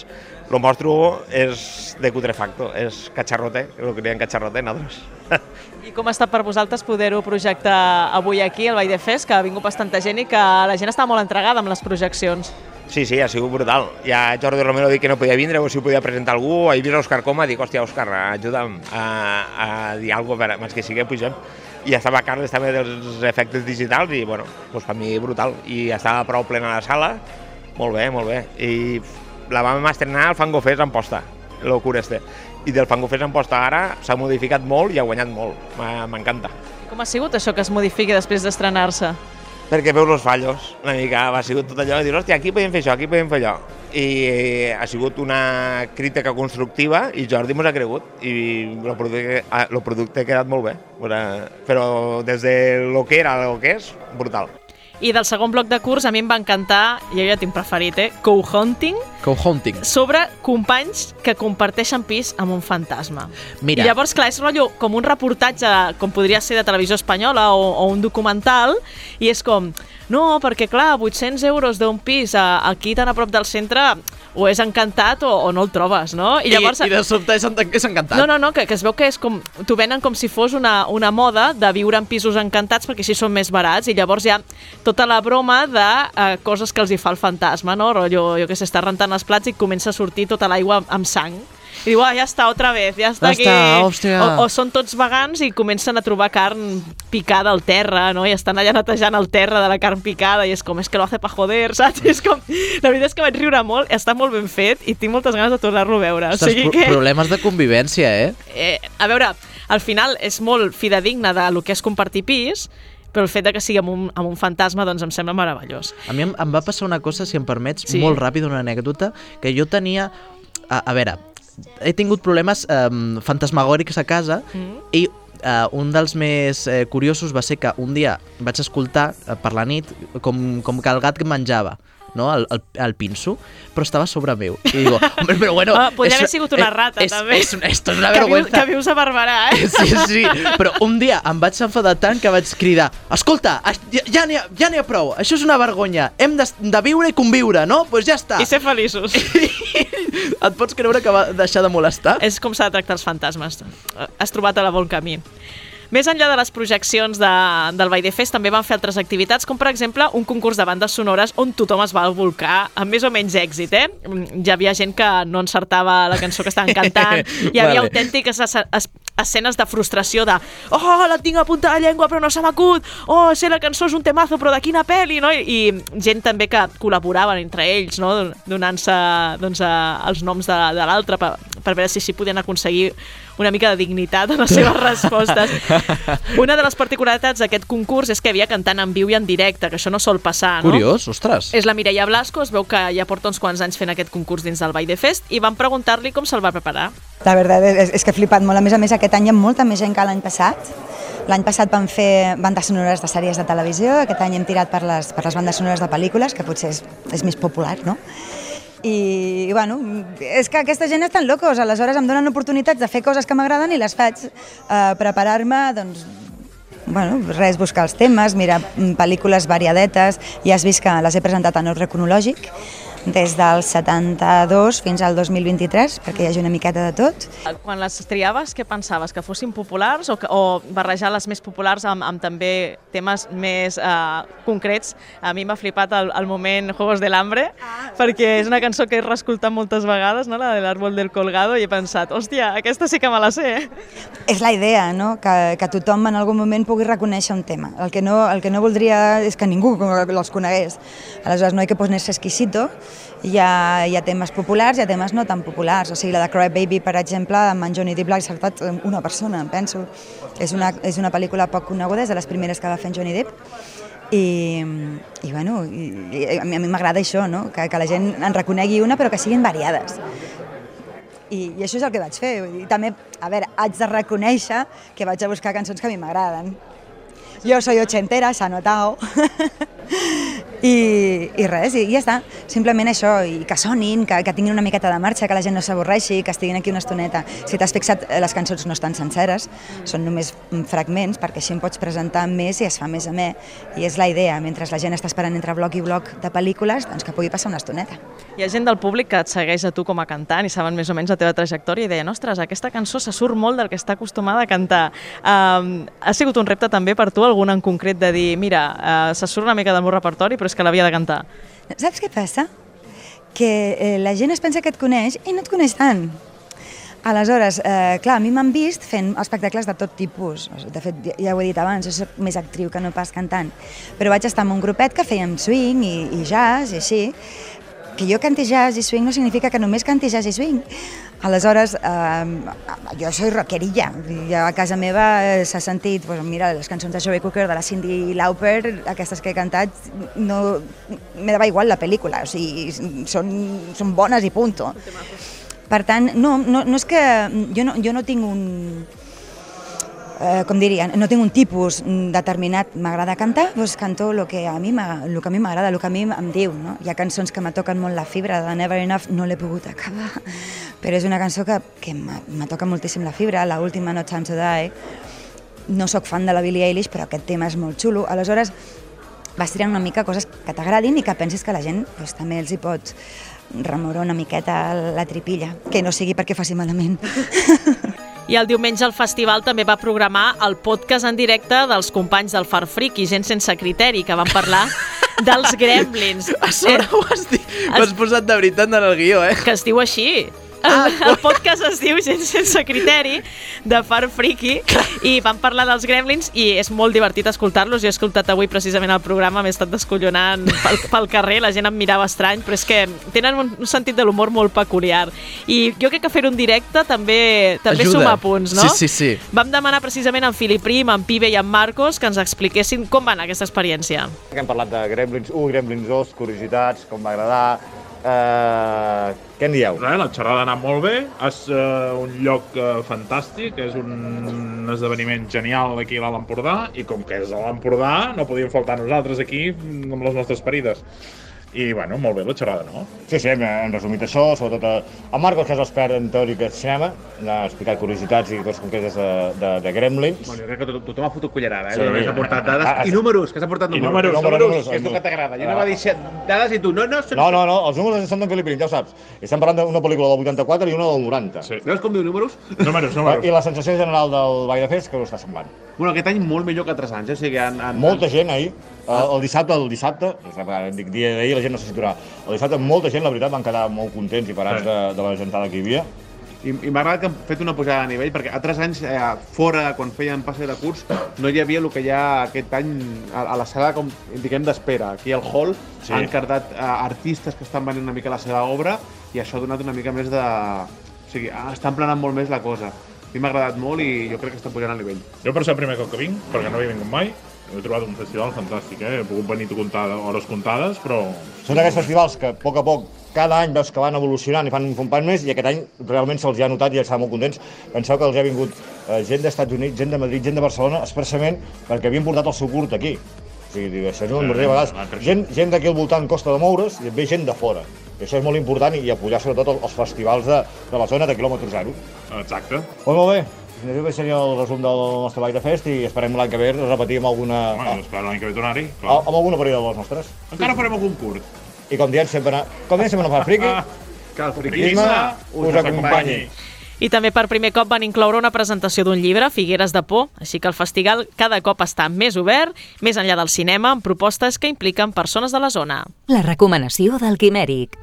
el mostro és de cutrefacto, és cacharrote, el que diem cacharrote, nosaltres. [laughs] I com ha estat per vosaltres poder-ho projectar avui aquí, al Vall de Fes, que ha vingut bastanta gent i que la gent està molt entregada amb les projeccions? Sí, sí, ha sigut brutal. Ja Jordi Romero dit que no podia vindre, o si ho podia presentar algú, he vist Òscar Coma, dic, hòstia, Òscar, ajuda'm a, a dir alguna cosa, més que sigui, pugem. I estava Carles també dels efectes digitals i, bueno, doncs per mi brutal. I estava prou plena la sala, molt bé, molt bé. I la vam estrenar al Fango en posta, el cura este. I del Fest en posta ara s'ha modificat molt i ha guanyat molt. M'encanta. Com ha sigut això que es modifiqui després d'estrenar-se? perquè veus els fallos, una mica, ha sigut tot allò, i dius, hòstia, aquí podem fer això, aquí podem fer allò. I eh, ha sigut una crítica constructiva i Jordi mos ha cregut i el producte, el producte ha quedat molt bé. Però- Però des de lo que era a lo que és, brutal. I del segon bloc de curs a mi em va encantar, jo ja tinc preferit, eh? Co-hunting, Co-hunting. sobre companys que comparteixen pis amb un fantasma. Mira. I llavors, clar, és rotllo com un reportatge, com podria ser de televisió espanyola o, o un documental, i és com, no, perquè clar, 800 euros d'un pis a, aquí tan a prop del centre o és encantat o, o no el trobes, no? I, I de sobte és, és encantat. No, no, no, que, que es veu que és com... T'ho venen com si fos una, una moda de viure en pisos encantats perquè així són més barats i llavors hi ha tota la broma de eh, coses que els hi fa el fantasma, no? Rotllo, jo que sé, està rentant els plats i comença a sortir tota l'aigua amb sang. I diu, ah, ja està, otra vez, ja està Ja aquí. està, hòstia. O, o són tots vegans i comencen a trobar carn picada al terra, no? I estan allà netejant el terra de la carn picada i és com, és que lo hace pa joder, [laughs] saps? És com... La veritat és que vaig riure molt, està molt ben fet i tinc moltes ganes de tornar-lo a veure. Ostres, o sigui que... problemes de convivència, eh? Eh, a veure, al final és molt fidedigne de lo que és compartir pis, però el fet de que sigui amb un, amb un fantasma doncs em sembla meravellós. A mi em, em va passar una cosa, si em permets, sí. molt ràpid, una anècdota, que jo tenia... A, a veure, he tingut problemes um, fantasmagòrics a casa Mm. i uh, un dels més eh, curiosos va ser que un dia vaig escoltar uh, per la nit com, com que el gat que menjava no? el, el, el pinso, però estava sobre meu. I digo, [laughs] hombre, però bueno... Ah, podria haver sigut una rata, és, també. És, és, esto és una que, vius, vergüenza. que vius a Barberà, eh? [laughs] Sí, sí, però un dia em vaig enfadar tant que vaig cridar Escolta, es- ja, ja n'hi ha, ja ha prou, això és una vergonya, hem de, de viure i conviure, no? Doncs pues ja està. I ser feliços. [laughs] Et pots creure que va deixar de molestar? És com s'ha de tractar els fantasmes. Has trobat a la bon camí. Més enllà de les projeccions de, del Vall de Fest, també van fer altres activitats, com per exemple un concurs de bandes sonores on tothom es va volcar amb més o menys èxit, eh? Ja havia gent que no encertava la cançó que estaven cantant, [laughs] hi havia Vale. autèntiques es, es, escenes de frustració de oh, la tinc a punta de llengua però no se m'acut, oh, sé la cançó és un temazo però de quina pel·li, no? I, i gent també que col·laboraven entre ells, no? Donant-se doncs, els noms de, de l'altre per, per veure si s'hi podien aconseguir una mica de dignitat en les seves [laughs] respostes. Una de les particularitats d'aquest concurs és que havia cantant en viu i en directe, que això no sol passar, no? Curiós, ostres. És la Mireia Blasco, es veu que ja porta uns quants anys fent aquest concurs dins del Vall de Fest i van preguntar-li com se'l va preparar. La veritat és, és que he flipat molt. A més a més, aquest any hi ha molta més gent que l'any passat. L'any passat van fer bandes sonores de sèries de televisió, aquest any hem tirat per les, per les bandes sonores de pel·lícules, que potser és, és més popular, no? I, bueno, és que aquesta gent estan locos, aleshores em donen oportunitats de fer coses que m'agraden i les faig eh, preparar-me, doncs, bueno, res, buscar els temes, mirar mm, pel·lícules variadetes, ja has vist que les he presentat en ordre cronològic, des del 72 fins al 2023, perquè hi hagi una miqueta de tot. Quan les triaves, què pensaves? Que fossin populars o, que, o barrejar les més populars amb, amb també temes més eh, concrets? A mi m'ha flipat el, el moment Juegos del Hambre, ah, perquè és una cançó que he reescoltat moltes vegades, no? la de l'Árbol del Colgado, i he pensat, hòstia, aquesta sí que me la sé. És la idea, no? que, que tothom en algun moment pugui reconèixer un tema. El que no, el que no voldria és que ningú els conegués. Aleshores no hay que ponerse exquisito, hi ha, hi ha temes populars hi ha temes no tan populars. O sigui, la de Cry Baby, per exemple, amb en Johnny Depp l'ha acertat una persona, em penso. És una, és una pel·lícula poc coneguda, és de les primeres que va fer en Johnny Depp. I, i bueno, i a mi m'agrada això, no? que, que la gent en reconegui una però que siguin variades. I, i això és el que vaig fer. I també, a veure, haig de reconèixer que vaig a buscar cançons que a mi m'agraden. Jo soy ochentera, s'ha notat. [laughs] I, i res, i ja està. Simplement això, i que sonin, que, que tinguin una miqueta de marxa, que la gent no s'avorreixi, que estiguin aquí una estoneta. Si t'has fixat, eh, les cançons no estan senceres, són només fragments, perquè així em pots presentar més i es fa més a més. I és la idea, mentre la gent està esperant entre bloc i bloc de pel·lícules, doncs que pugui passar una estoneta. Hi ha gent del públic que et segueix a tu com a cantant i saben més o menys la teva trajectòria i deien, ostres, aquesta cançó se surt molt del que està acostumada a cantar. Um, ha sigut un repte també per tu, algun en concret, de dir, mira, uh, se surt una mica del meu repertori, però és que l'havia de cantar. Saps què passa? Que eh, la gent es pensa que et coneix i no et coneix tant. Aleshores, eh, clar, a mi m'han vist fent espectacles de tot tipus. De fet, ja ho he dit abans, jo soc més actriu que no pas cantant. Però vaig estar en un grupet que fèiem swing i, i jazz i així. Que jo canti jazz i swing no significa que només canti jazz i swing. Aleshores, eh, jo soy rockerilla. I a casa meva eh, s'ha sentit, pues, mira, les cançons de Joey Cooker, de la Cindy Lauper, aquestes que he cantat, no, me dava igual la pel·lícula, o sigui, són, són bones i punto. Per tant, no, no, no és que jo no, jo no tinc un, eh, com diria, no tinc un tipus determinat, m'agrada cantar, doncs canto el que a mi m'agrada, el que a mi em diu. No? Hi ha cançons que me toquen molt la fibra, de Never Enough no l'he pogut acabar, [laughs] però és una cançó que, que me toca moltíssim la fibra, la última No Time to Die, no sóc fan de la Billie Eilish, però aquest tema és molt xulo, aleshores vas tirant una mica coses que t'agradin i que pensis que la gent doncs, també els hi pot remoure una miqueta la tripilla, que no sigui perquè faci malament. [laughs] I el diumenge el festival també va programar el podcast en directe dels companys del Farfric i gent sense criteri, que van parlar [laughs] dels gremlins. A sobre ho has dit. M'has posat de veritat en el guió, eh? Que es diu així. Ah, el podcast es diu Gent sense criteri, de Far Friki, i van parlar dels gremlins i és molt divertit escoltar-los. Jo he escoltat avui precisament el programa, m'he estat descollonant pel, pel carrer, la gent em mirava estrany, però és que tenen un, un sentit de l'humor molt peculiar. I jo crec que fer un directe també també Ajuda. suma punts, no? Sí, sí, sí. Vam demanar precisament a en Filip Prim, en Pibe i en Marcos que ens expliquessin com va anar aquesta experiència. Hem parlat de Gremlins 1, Gremlins 2, curiositats, com va agradar, Uh, què en dieu? Res, la xerrada ha anat molt bé, és uh, un lloc uh, fantàstic, és un esdeveniment genial aquí a l'Empordà, i com que és a l'Empordà, no podíem faltar nosaltres aquí amb les nostres parides. I, bueno, molt bé la xerrada, no? Sí, sí, hem, resumit això, sobretot eh, el Marcos, que és l'expert en teòrica de cinema, ha explicat curiositats i coses concretes de, de, de Gremlins. Bueno, jo crec que tothom, tothom ha fotut cullerada, eh? Sí. Sí. Has aportat dades Ah, i números, que has aportat i números. números, números, que és el que números. t'agrada. Jo Ah. anava a dir dades i tu, no, no, són... No, no, no, els números són d'en Felip Prim, ja ho saps. Estem parlant d'una pel·lícula del 84 i una del 90. Sí. Veus com diu números? Números, I la sensació general del Ball de Fest que ho està semblant. Bueno, aquest any molt millor que altres anys, eh? o sigui, han, han, Molta gent ahir, el, el dissabte, el dissabte, dic dia d'ahir, la gent no se situarà, el dissabte molta gent, la veritat, van quedar molt contents i parats Sí. de, de la gentada que hi havia. I, i m'ha agradat que han fet una pujada de nivell, perquè altres anys, eh, fora, quan feien passe de curs, no hi havia el que hi ha aquest any a, a la sala, com diguem, d'espera. Aquí al hall Sí. han cardat eh, artistes que estan venent una mica la seva obra i això ha donat una mica més de... O sigui, està emplenant molt més la cosa. Mi m'ha agradat molt i jo crec que està pujant el nivell. Jo per ser el primer cop que vinc, perquè no havia vingut mai, he trobat un festival fantàstic, eh? He pogut venir a comptar hores comptades, però... Són d'aquests festivals que a poc a poc cada any veus que van evolucionant i fan un pas més i aquest any realment se'ls ha notat i estan molt contents. Penseu que els ha vingut eh, gent d'Estats Units, gent de Madrid, gent de Barcelona, expressament perquè havien portat el seu curt aquí. O sigui, això és un sí, a vegades. Gent, gent d'aquí al voltant costa de moure's i et ve gent de fora. I això és molt important i apoyar sobretot els festivals de, de la zona de quilòmetre zero. Exacte. Pues molt bé, Fins aquí seria el resum del nostre Bike de Fest i esperem l'any que ve repetir amb alguna... Home, esperem l'any que ve tornar-hi. Amb, amb alguna parida de les nostres. Encara farem algun curt. I com diem sempre, com diem sempre no fa friqui, [laughs] que el friquisme us acompanyi. I també per primer cop van incloure una presentació d'un llibre, Figueres de Por, així que el festival cada cop està més obert, més enllà del cinema, amb propostes que impliquen persones de la zona. La recomanació del Quimèric.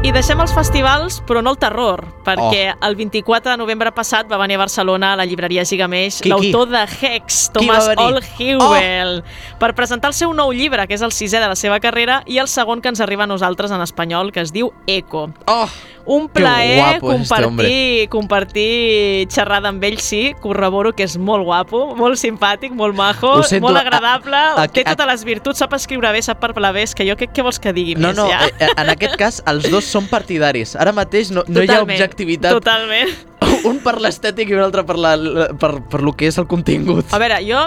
I deixem els festivals, però no el terror, perquè oh. el 24 de novembre passat va venir a Barcelona a la llibreria Gigameix l'autor de Hex, Thomas Olhewell, oh. per presentar el seu nou llibre, que és el sisè de la seva carrera, i el segon que ens arriba a nosaltres en espanyol, que es diu Eco. Oh. Un plaer compartir, compartir xerrada amb ell, sí, corroboro que és molt guapo, molt simpàtic, molt majo, sento, molt agradable, a- a- té totes les virtuts, sap escriure bé, sap parlar bé, és que jo què, què vols que digui No, més, no, ja? eh, en aquest cas els dos són partidaris. Ara mateix no, no hi ha objectivitat. Totalment. [laughs] Un per l'estètic i un altre per, la, per, per lo que és el contingut. A veure, jo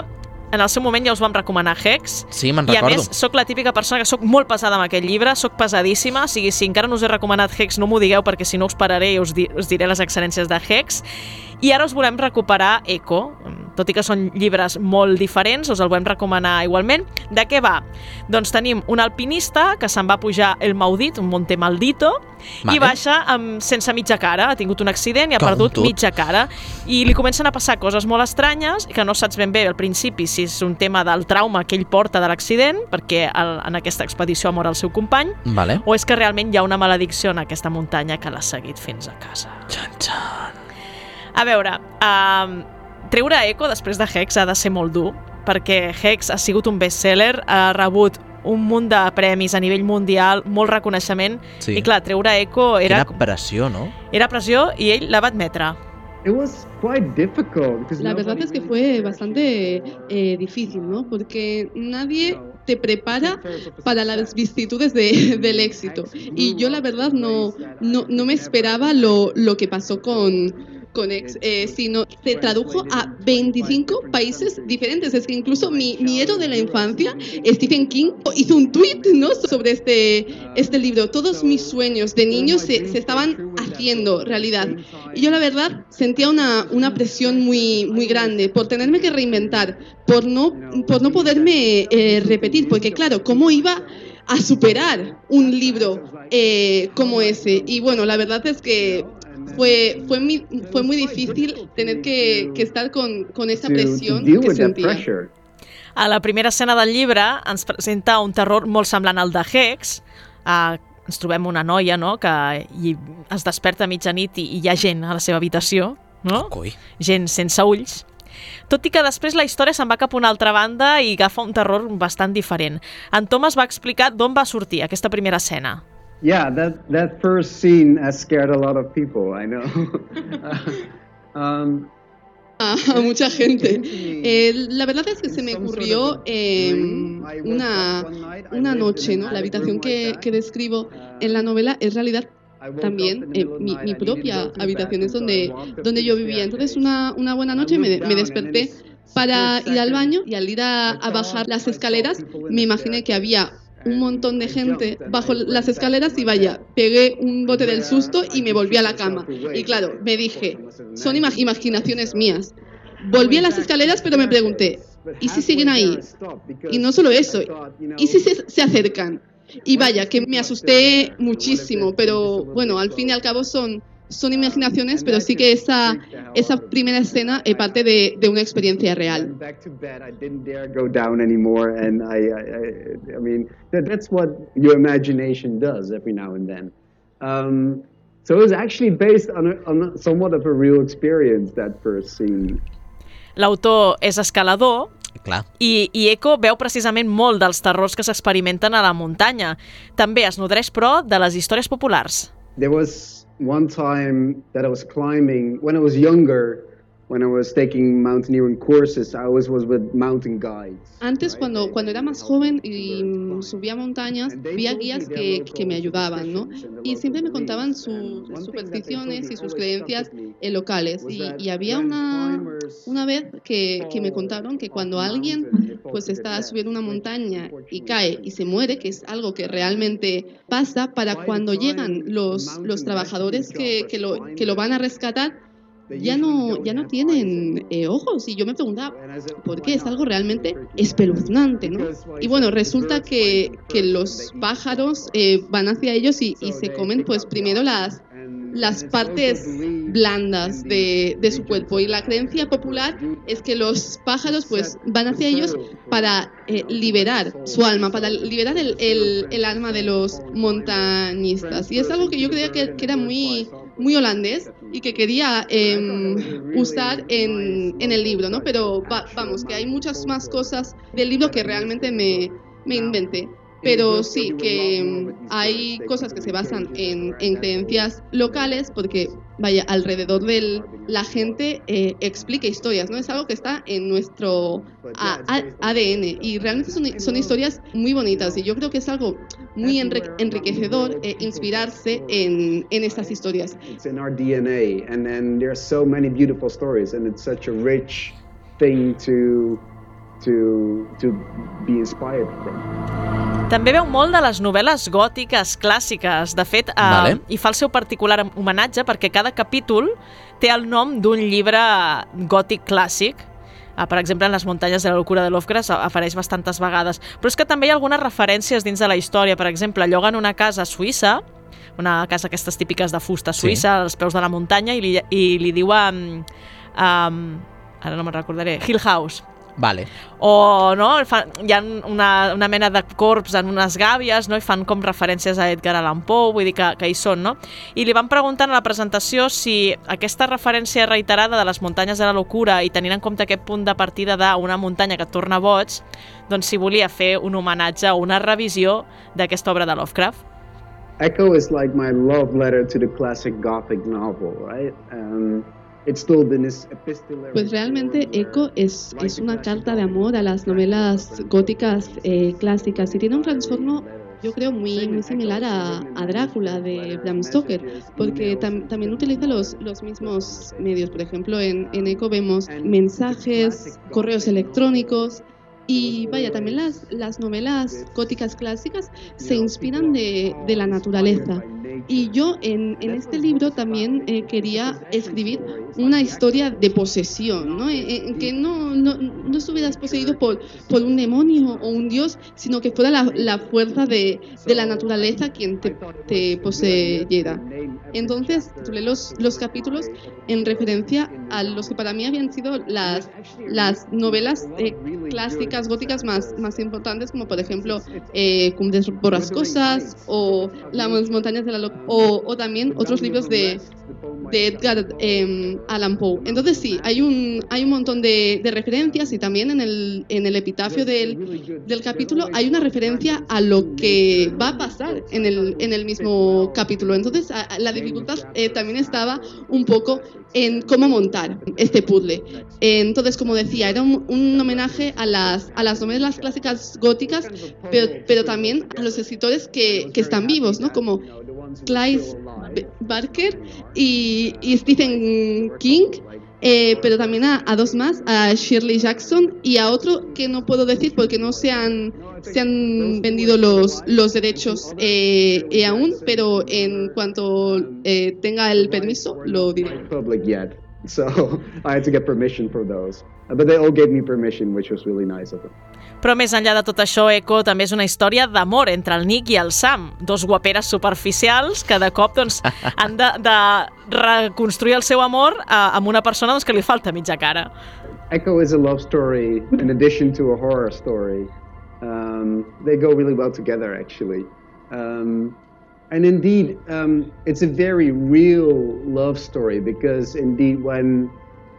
en el seu moment ja us vam recomanar Hex. Sí, me'n I a recordo. més, sóc la típica persona que sóc molt pesada amb aquest llibre, sóc pesadíssima, o sigui, si encara no us he recomanat Hex, no m'ho digueu perquè si no us pararé i us, di us diré les excel·lències de Hex. I ara us volem recuperar Eco, tot i que són llibres molt diferents, us el volem recomanar igualment. De què va? Doncs tenim un alpinista que se'n va pujar el Maudit, un monte maldito, Vale. i baixa amb, sense mitja cara, ha tingut un accident i ha Com perdut tot. mitja cara. I li comencen a passar coses molt estranyes, que no saps ben bé al principi si és un tema del trauma que ell porta de l'accident, perquè el, en aquesta expedició ha mort el seu company, Vale. o és que realment hi ha una maledicció en aquesta muntanya que l'ha seguit fins a casa. Xan, xan. A veure, um, treure Eco després de Hex ha de ser molt dur, perquè Hex ha sigut un bestseller, ha rebut un munt de premis a nivell mundial, molt reconeixement, Sí. i clar, treure Eco era, Quina pressió, no? era pressió i ell la va admetre. La verdad es que fue bastante eh, difícil, ¿no? Porque nadie te prepara para las vicisitudes de- [laughs] del éxito. Y yo la verdad no, no, no me esperaba lo, lo que pasó con, con Ex, eh, sino se tradujo a 25 países diferentes. Es que incluso mi, mi héroe de la infancia, Stephen King, hizo un tweet ¿no? sobre este, este libro. Todos mis sueños de niño se, se estaban haciendo realidad. Y yo la verdad sentía una, una presión muy, muy grande por tenerme que reinventar, por no, por no poderme eh, repetir, porque claro, ¿cómo iba a superar un libro eh, como ese? Y bueno, la verdad es que fue, fue, muy, fue muy difícil tener que, que estar con, con esa presión que sentía. A la primera escena del llibre ens presenta un terror molt semblant al de Hex. Uh, ens trobem una noia no? que i es desperta a mitjanit i, i hi ha gent a la seva habitació, no? Coi. gent sense ulls. Tot i que després la història se'n va cap a una altra banda i agafa un terror bastant diferent. En Thomas va explicar d'on va sortir aquesta primera escena. Yeah, that that first scene has scared a lot of people. I know. [laughs] um, a, mucha gente. Eh, la verdad es que se me ocurrió eh, una, una noche, ¿no? La habitación que, que describo en la novela es realidad también eh, mi, mi propia habitación, es donde, donde yo vivía. Entonces una, una buena noche me, me desperté para ir al baño y al ir a, a bajar las escaleras me imaginé que había un montón de gente bajo las escaleras y vaya, pegué un bote del susto y me volví a la cama. Y claro, me dije, son ima- imaginaciones mías. Volví a las escaleras pero me pregunté, ¿y si siguen ahí? Y no solo eso, ¿y si se, se acercan? Y vaya, que me asusté muchísimo, pero bueno, al fin y al cabo son, son imaginaciones, pero sí que esa, esa primera escena es parte de, de una experiencia real. Um. L'autor és escalador Clar. i, i Eco veu precisament molt dels terrors que s'experimenten a la muntanya. També es nodreix, però, de les històries populars. There was one time that I was climbing when I was younger. When I was taking mountaineering courses, I always was with mountain guides. Antes, cuando, cuando era más joven y subía montañas, había guías que, que me ayudaban, ¿no? Y siempre me contaban sus supersticiones y sus creencias locales. Y, y había una, una vez que, que me contaron que cuando alguien pues está subiendo una montaña y cae y se muere, que es algo que realmente pasa, para cuando llegan los, los trabajadores que, que, lo, que lo van a rescatar, ya no, ya no tienen eh, ojos. Y yo me preguntaba, ¿por qué? Es algo realmente espeluznante, ¿no? Y bueno, resulta que, que los pájaros eh, van hacia ellos y, y se comen, pues primero las, las partes blandas de, de, su cuerpo y la creencia popular es que los pájaros pues van hacia ellos para eh, liberar su alma, para liberar el, el, el, alma de los montañistas y es algo que yo creía que, que era muy muy holandés y que quería eh, usar en, en, el libro, ¿no? Pero va, vamos, que hay muchas más cosas del libro que realmente me, me inventé. Pero sí, que hay cosas que se basan en, en creencias locales porque, vaya, alrededor de la gente eh, explica historias, ¿no? Es algo que está en nuestro ADN y realmente son, historias muy bonitas y yo creo que es algo muy enriquecedor eh, inspirarse en, en estas historias. It's in our DNA and, and there are so many beautiful stories and it's such a rich thing to to, to be inspired from. També veu molt de les novel·les gòtiques clàssiques. De fet, eh, Vale. i fa el seu particular homenatge perquè cada capítol té el nom d'un llibre gòtic clàssic. Uh, per exemple, en les muntanyes de la locura de Lovecraft apareix bastantes vegades. Però és que també hi ha algunes referències dins de la història. Per exemple, lloguen una casa a Suïssa, una casa aquestes típiques de fusta suïssa, sí. als peus de la muntanya, i li, i li diuen... Um, ara no me'n recordaré, Hill House. Vale. O no, fan, hi ha una, una mena de corps en unes gàbies no? i fan com referències a Edgar Allan Poe, vull dir que, que hi són, no? I li van preguntar a la presentació si aquesta referència reiterada de les muntanyes de la locura i tenint en compte aquest punt de partida d'una muntanya que torna boig, doncs si volia fer un homenatge o una revisió d'aquesta obra de Lovecraft. Echo is like my love letter to the classic Gothic novel, right? Um, Pues realmente Eco es, es una carta de amor a las novelas góticas eh, clásicas y tiene un trastorno yo creo muy, muy similar a, a Drácula de Bram Stoker, porque tam, también utiliza los, los mismos medios. Por ejemplo, en, en Eco vemos mensajes, correos electrónicos, y vaya, también las, las novelas góticas clásicas se inspiran de, de la naturaleza. Y yo en, en este libro también eh, quería escribir una historia de posesión, ¿no? En, en que no, no, no, estuvieras poseído por, por un demonio o un dios, sino que fuera la, la fuerza de, de, la naturaleza quien te, te poseyera. Entonces, titulé los, los capítulos en referencia a los que para mí habían sido las, las novelas eh, clásicas góticas más, más importantes, como por ejemplo eh, Cumbres Borrascosas o Las Montañas de la o, o, también otros libros de, de Edgar eh, Allan Poe. Entonces sí, hay un, hay un montón de, de, referencias y también en el, en el epitafio del, del, capítulo hay una referencia a lo que va a pasar en el, en el mismo capítulo. Entonces a, la dificultad eh, también estaba un poco en cómo montar este puzzle. Entonces, como decía, era un, un homenaje a las, a las novelas clásicas góticas, pero, también a los escritores que, que están vivos, ¿no? Como Clive Barker y, Stephen King, eh, pero también a, a, dos más, a Shirley Jackson y a otro que no puedo decir porque no se han, se han vendido los, los derechos eh, eh, aún, pero en cuanto eh, tenga el permiso lo diré. [laughs] Those. But they all gave me permission, which was really nice of them. Però més enllà de tot això, Echo també és una història d'amor entre el Nick i el Sam, dos guaperes superficials que de cop doncs, [laughs] han de, de reconstruir el seu amor eh, amb una persona doncs, que li falta mitja cara. Echo is a love story in addition to a horror story. Um, they go really well together, actually. Um, and indeed, um, it's a very real love story because indeed when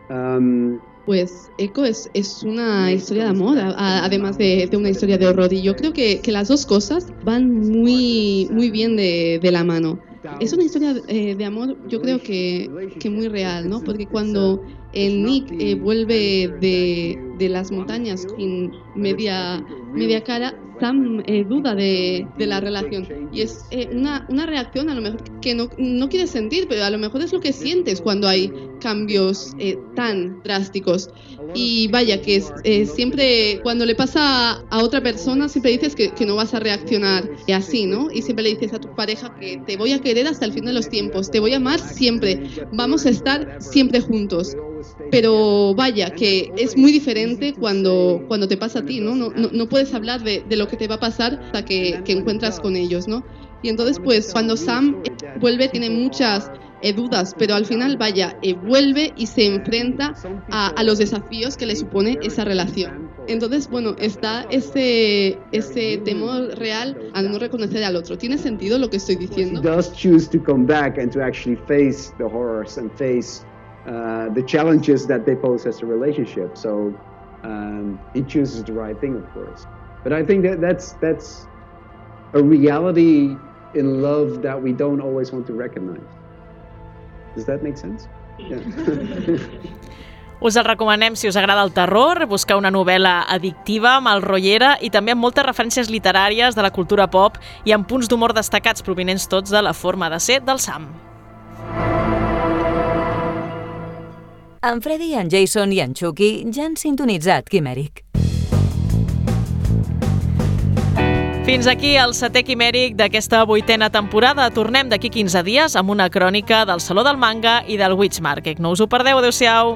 um, pues Echo es, es, una historia de amor, a, además de, de, una historia de horror. Y yo creo que, que las dos cosas van muy, muy bien de, de la mano. Es una historia eh, de amor, yo creo que, que muy real, ¿no? Porque cuando el Nick eh, vuelve de, de las montañas sin media, media cara, Sam eh, duda de, de, la relación. Y es eh, una, una, reacción a lo mejor que no, no quieres sentir, pero a lo mejor es lo que sientes cuando hay cambios eh, tan drásticos. Y vaya, que es, siempre cuando le pasa a otra persona, siempre dices que, que, no vas a reaccionar así, ¿no? Y siempre le dices a tu pareja que te voy a querer hasta el fin de los tiempos, te voy a amar siempre, vamos a estar siempre juntos. Pero vaya, que es muy diferente cuando, cuando te pasa a ti, ¿no? No, no, no puedes hablar de, de, lo que te va a pasar hasta que, que encuentras con ellos, ¿no? Y entonces, pues, cuando Sam vuelve, tiene muchas eh, dudas, pero al final, vaya, eh, vuelve y se enfrenta a, a, los desafíos que le supone esa relación. Entonces, bueno, está ese, ese temor real a no reconocer al otro. ¿Tiene sentido lo que estoy diciendo? Uh, the challenges that they pose as a relationship. So um, he chooses the right thing, of course. But I think that that's that's a reality in love that we don't always want to recognize. Does that make sense? Yeah. [laughs] Us el recomanem si us agrada el terror, buscar una novel·la addictiva, malrotllera i també amb moltes referències literàries de la cultura pop i amb punts d'humor destacats provinents tots de la forma de ser del Sam. En Freddy, en Jason i en Chucky ja han sintonitzat Quimèric. Fins aquí el setè quimèric d'aquesta vuitena temporada. Tornem d'aquí 15 dies amb una crònica del Saló del Manga i del Witch Market. No us ho perdeu, adeu-siau!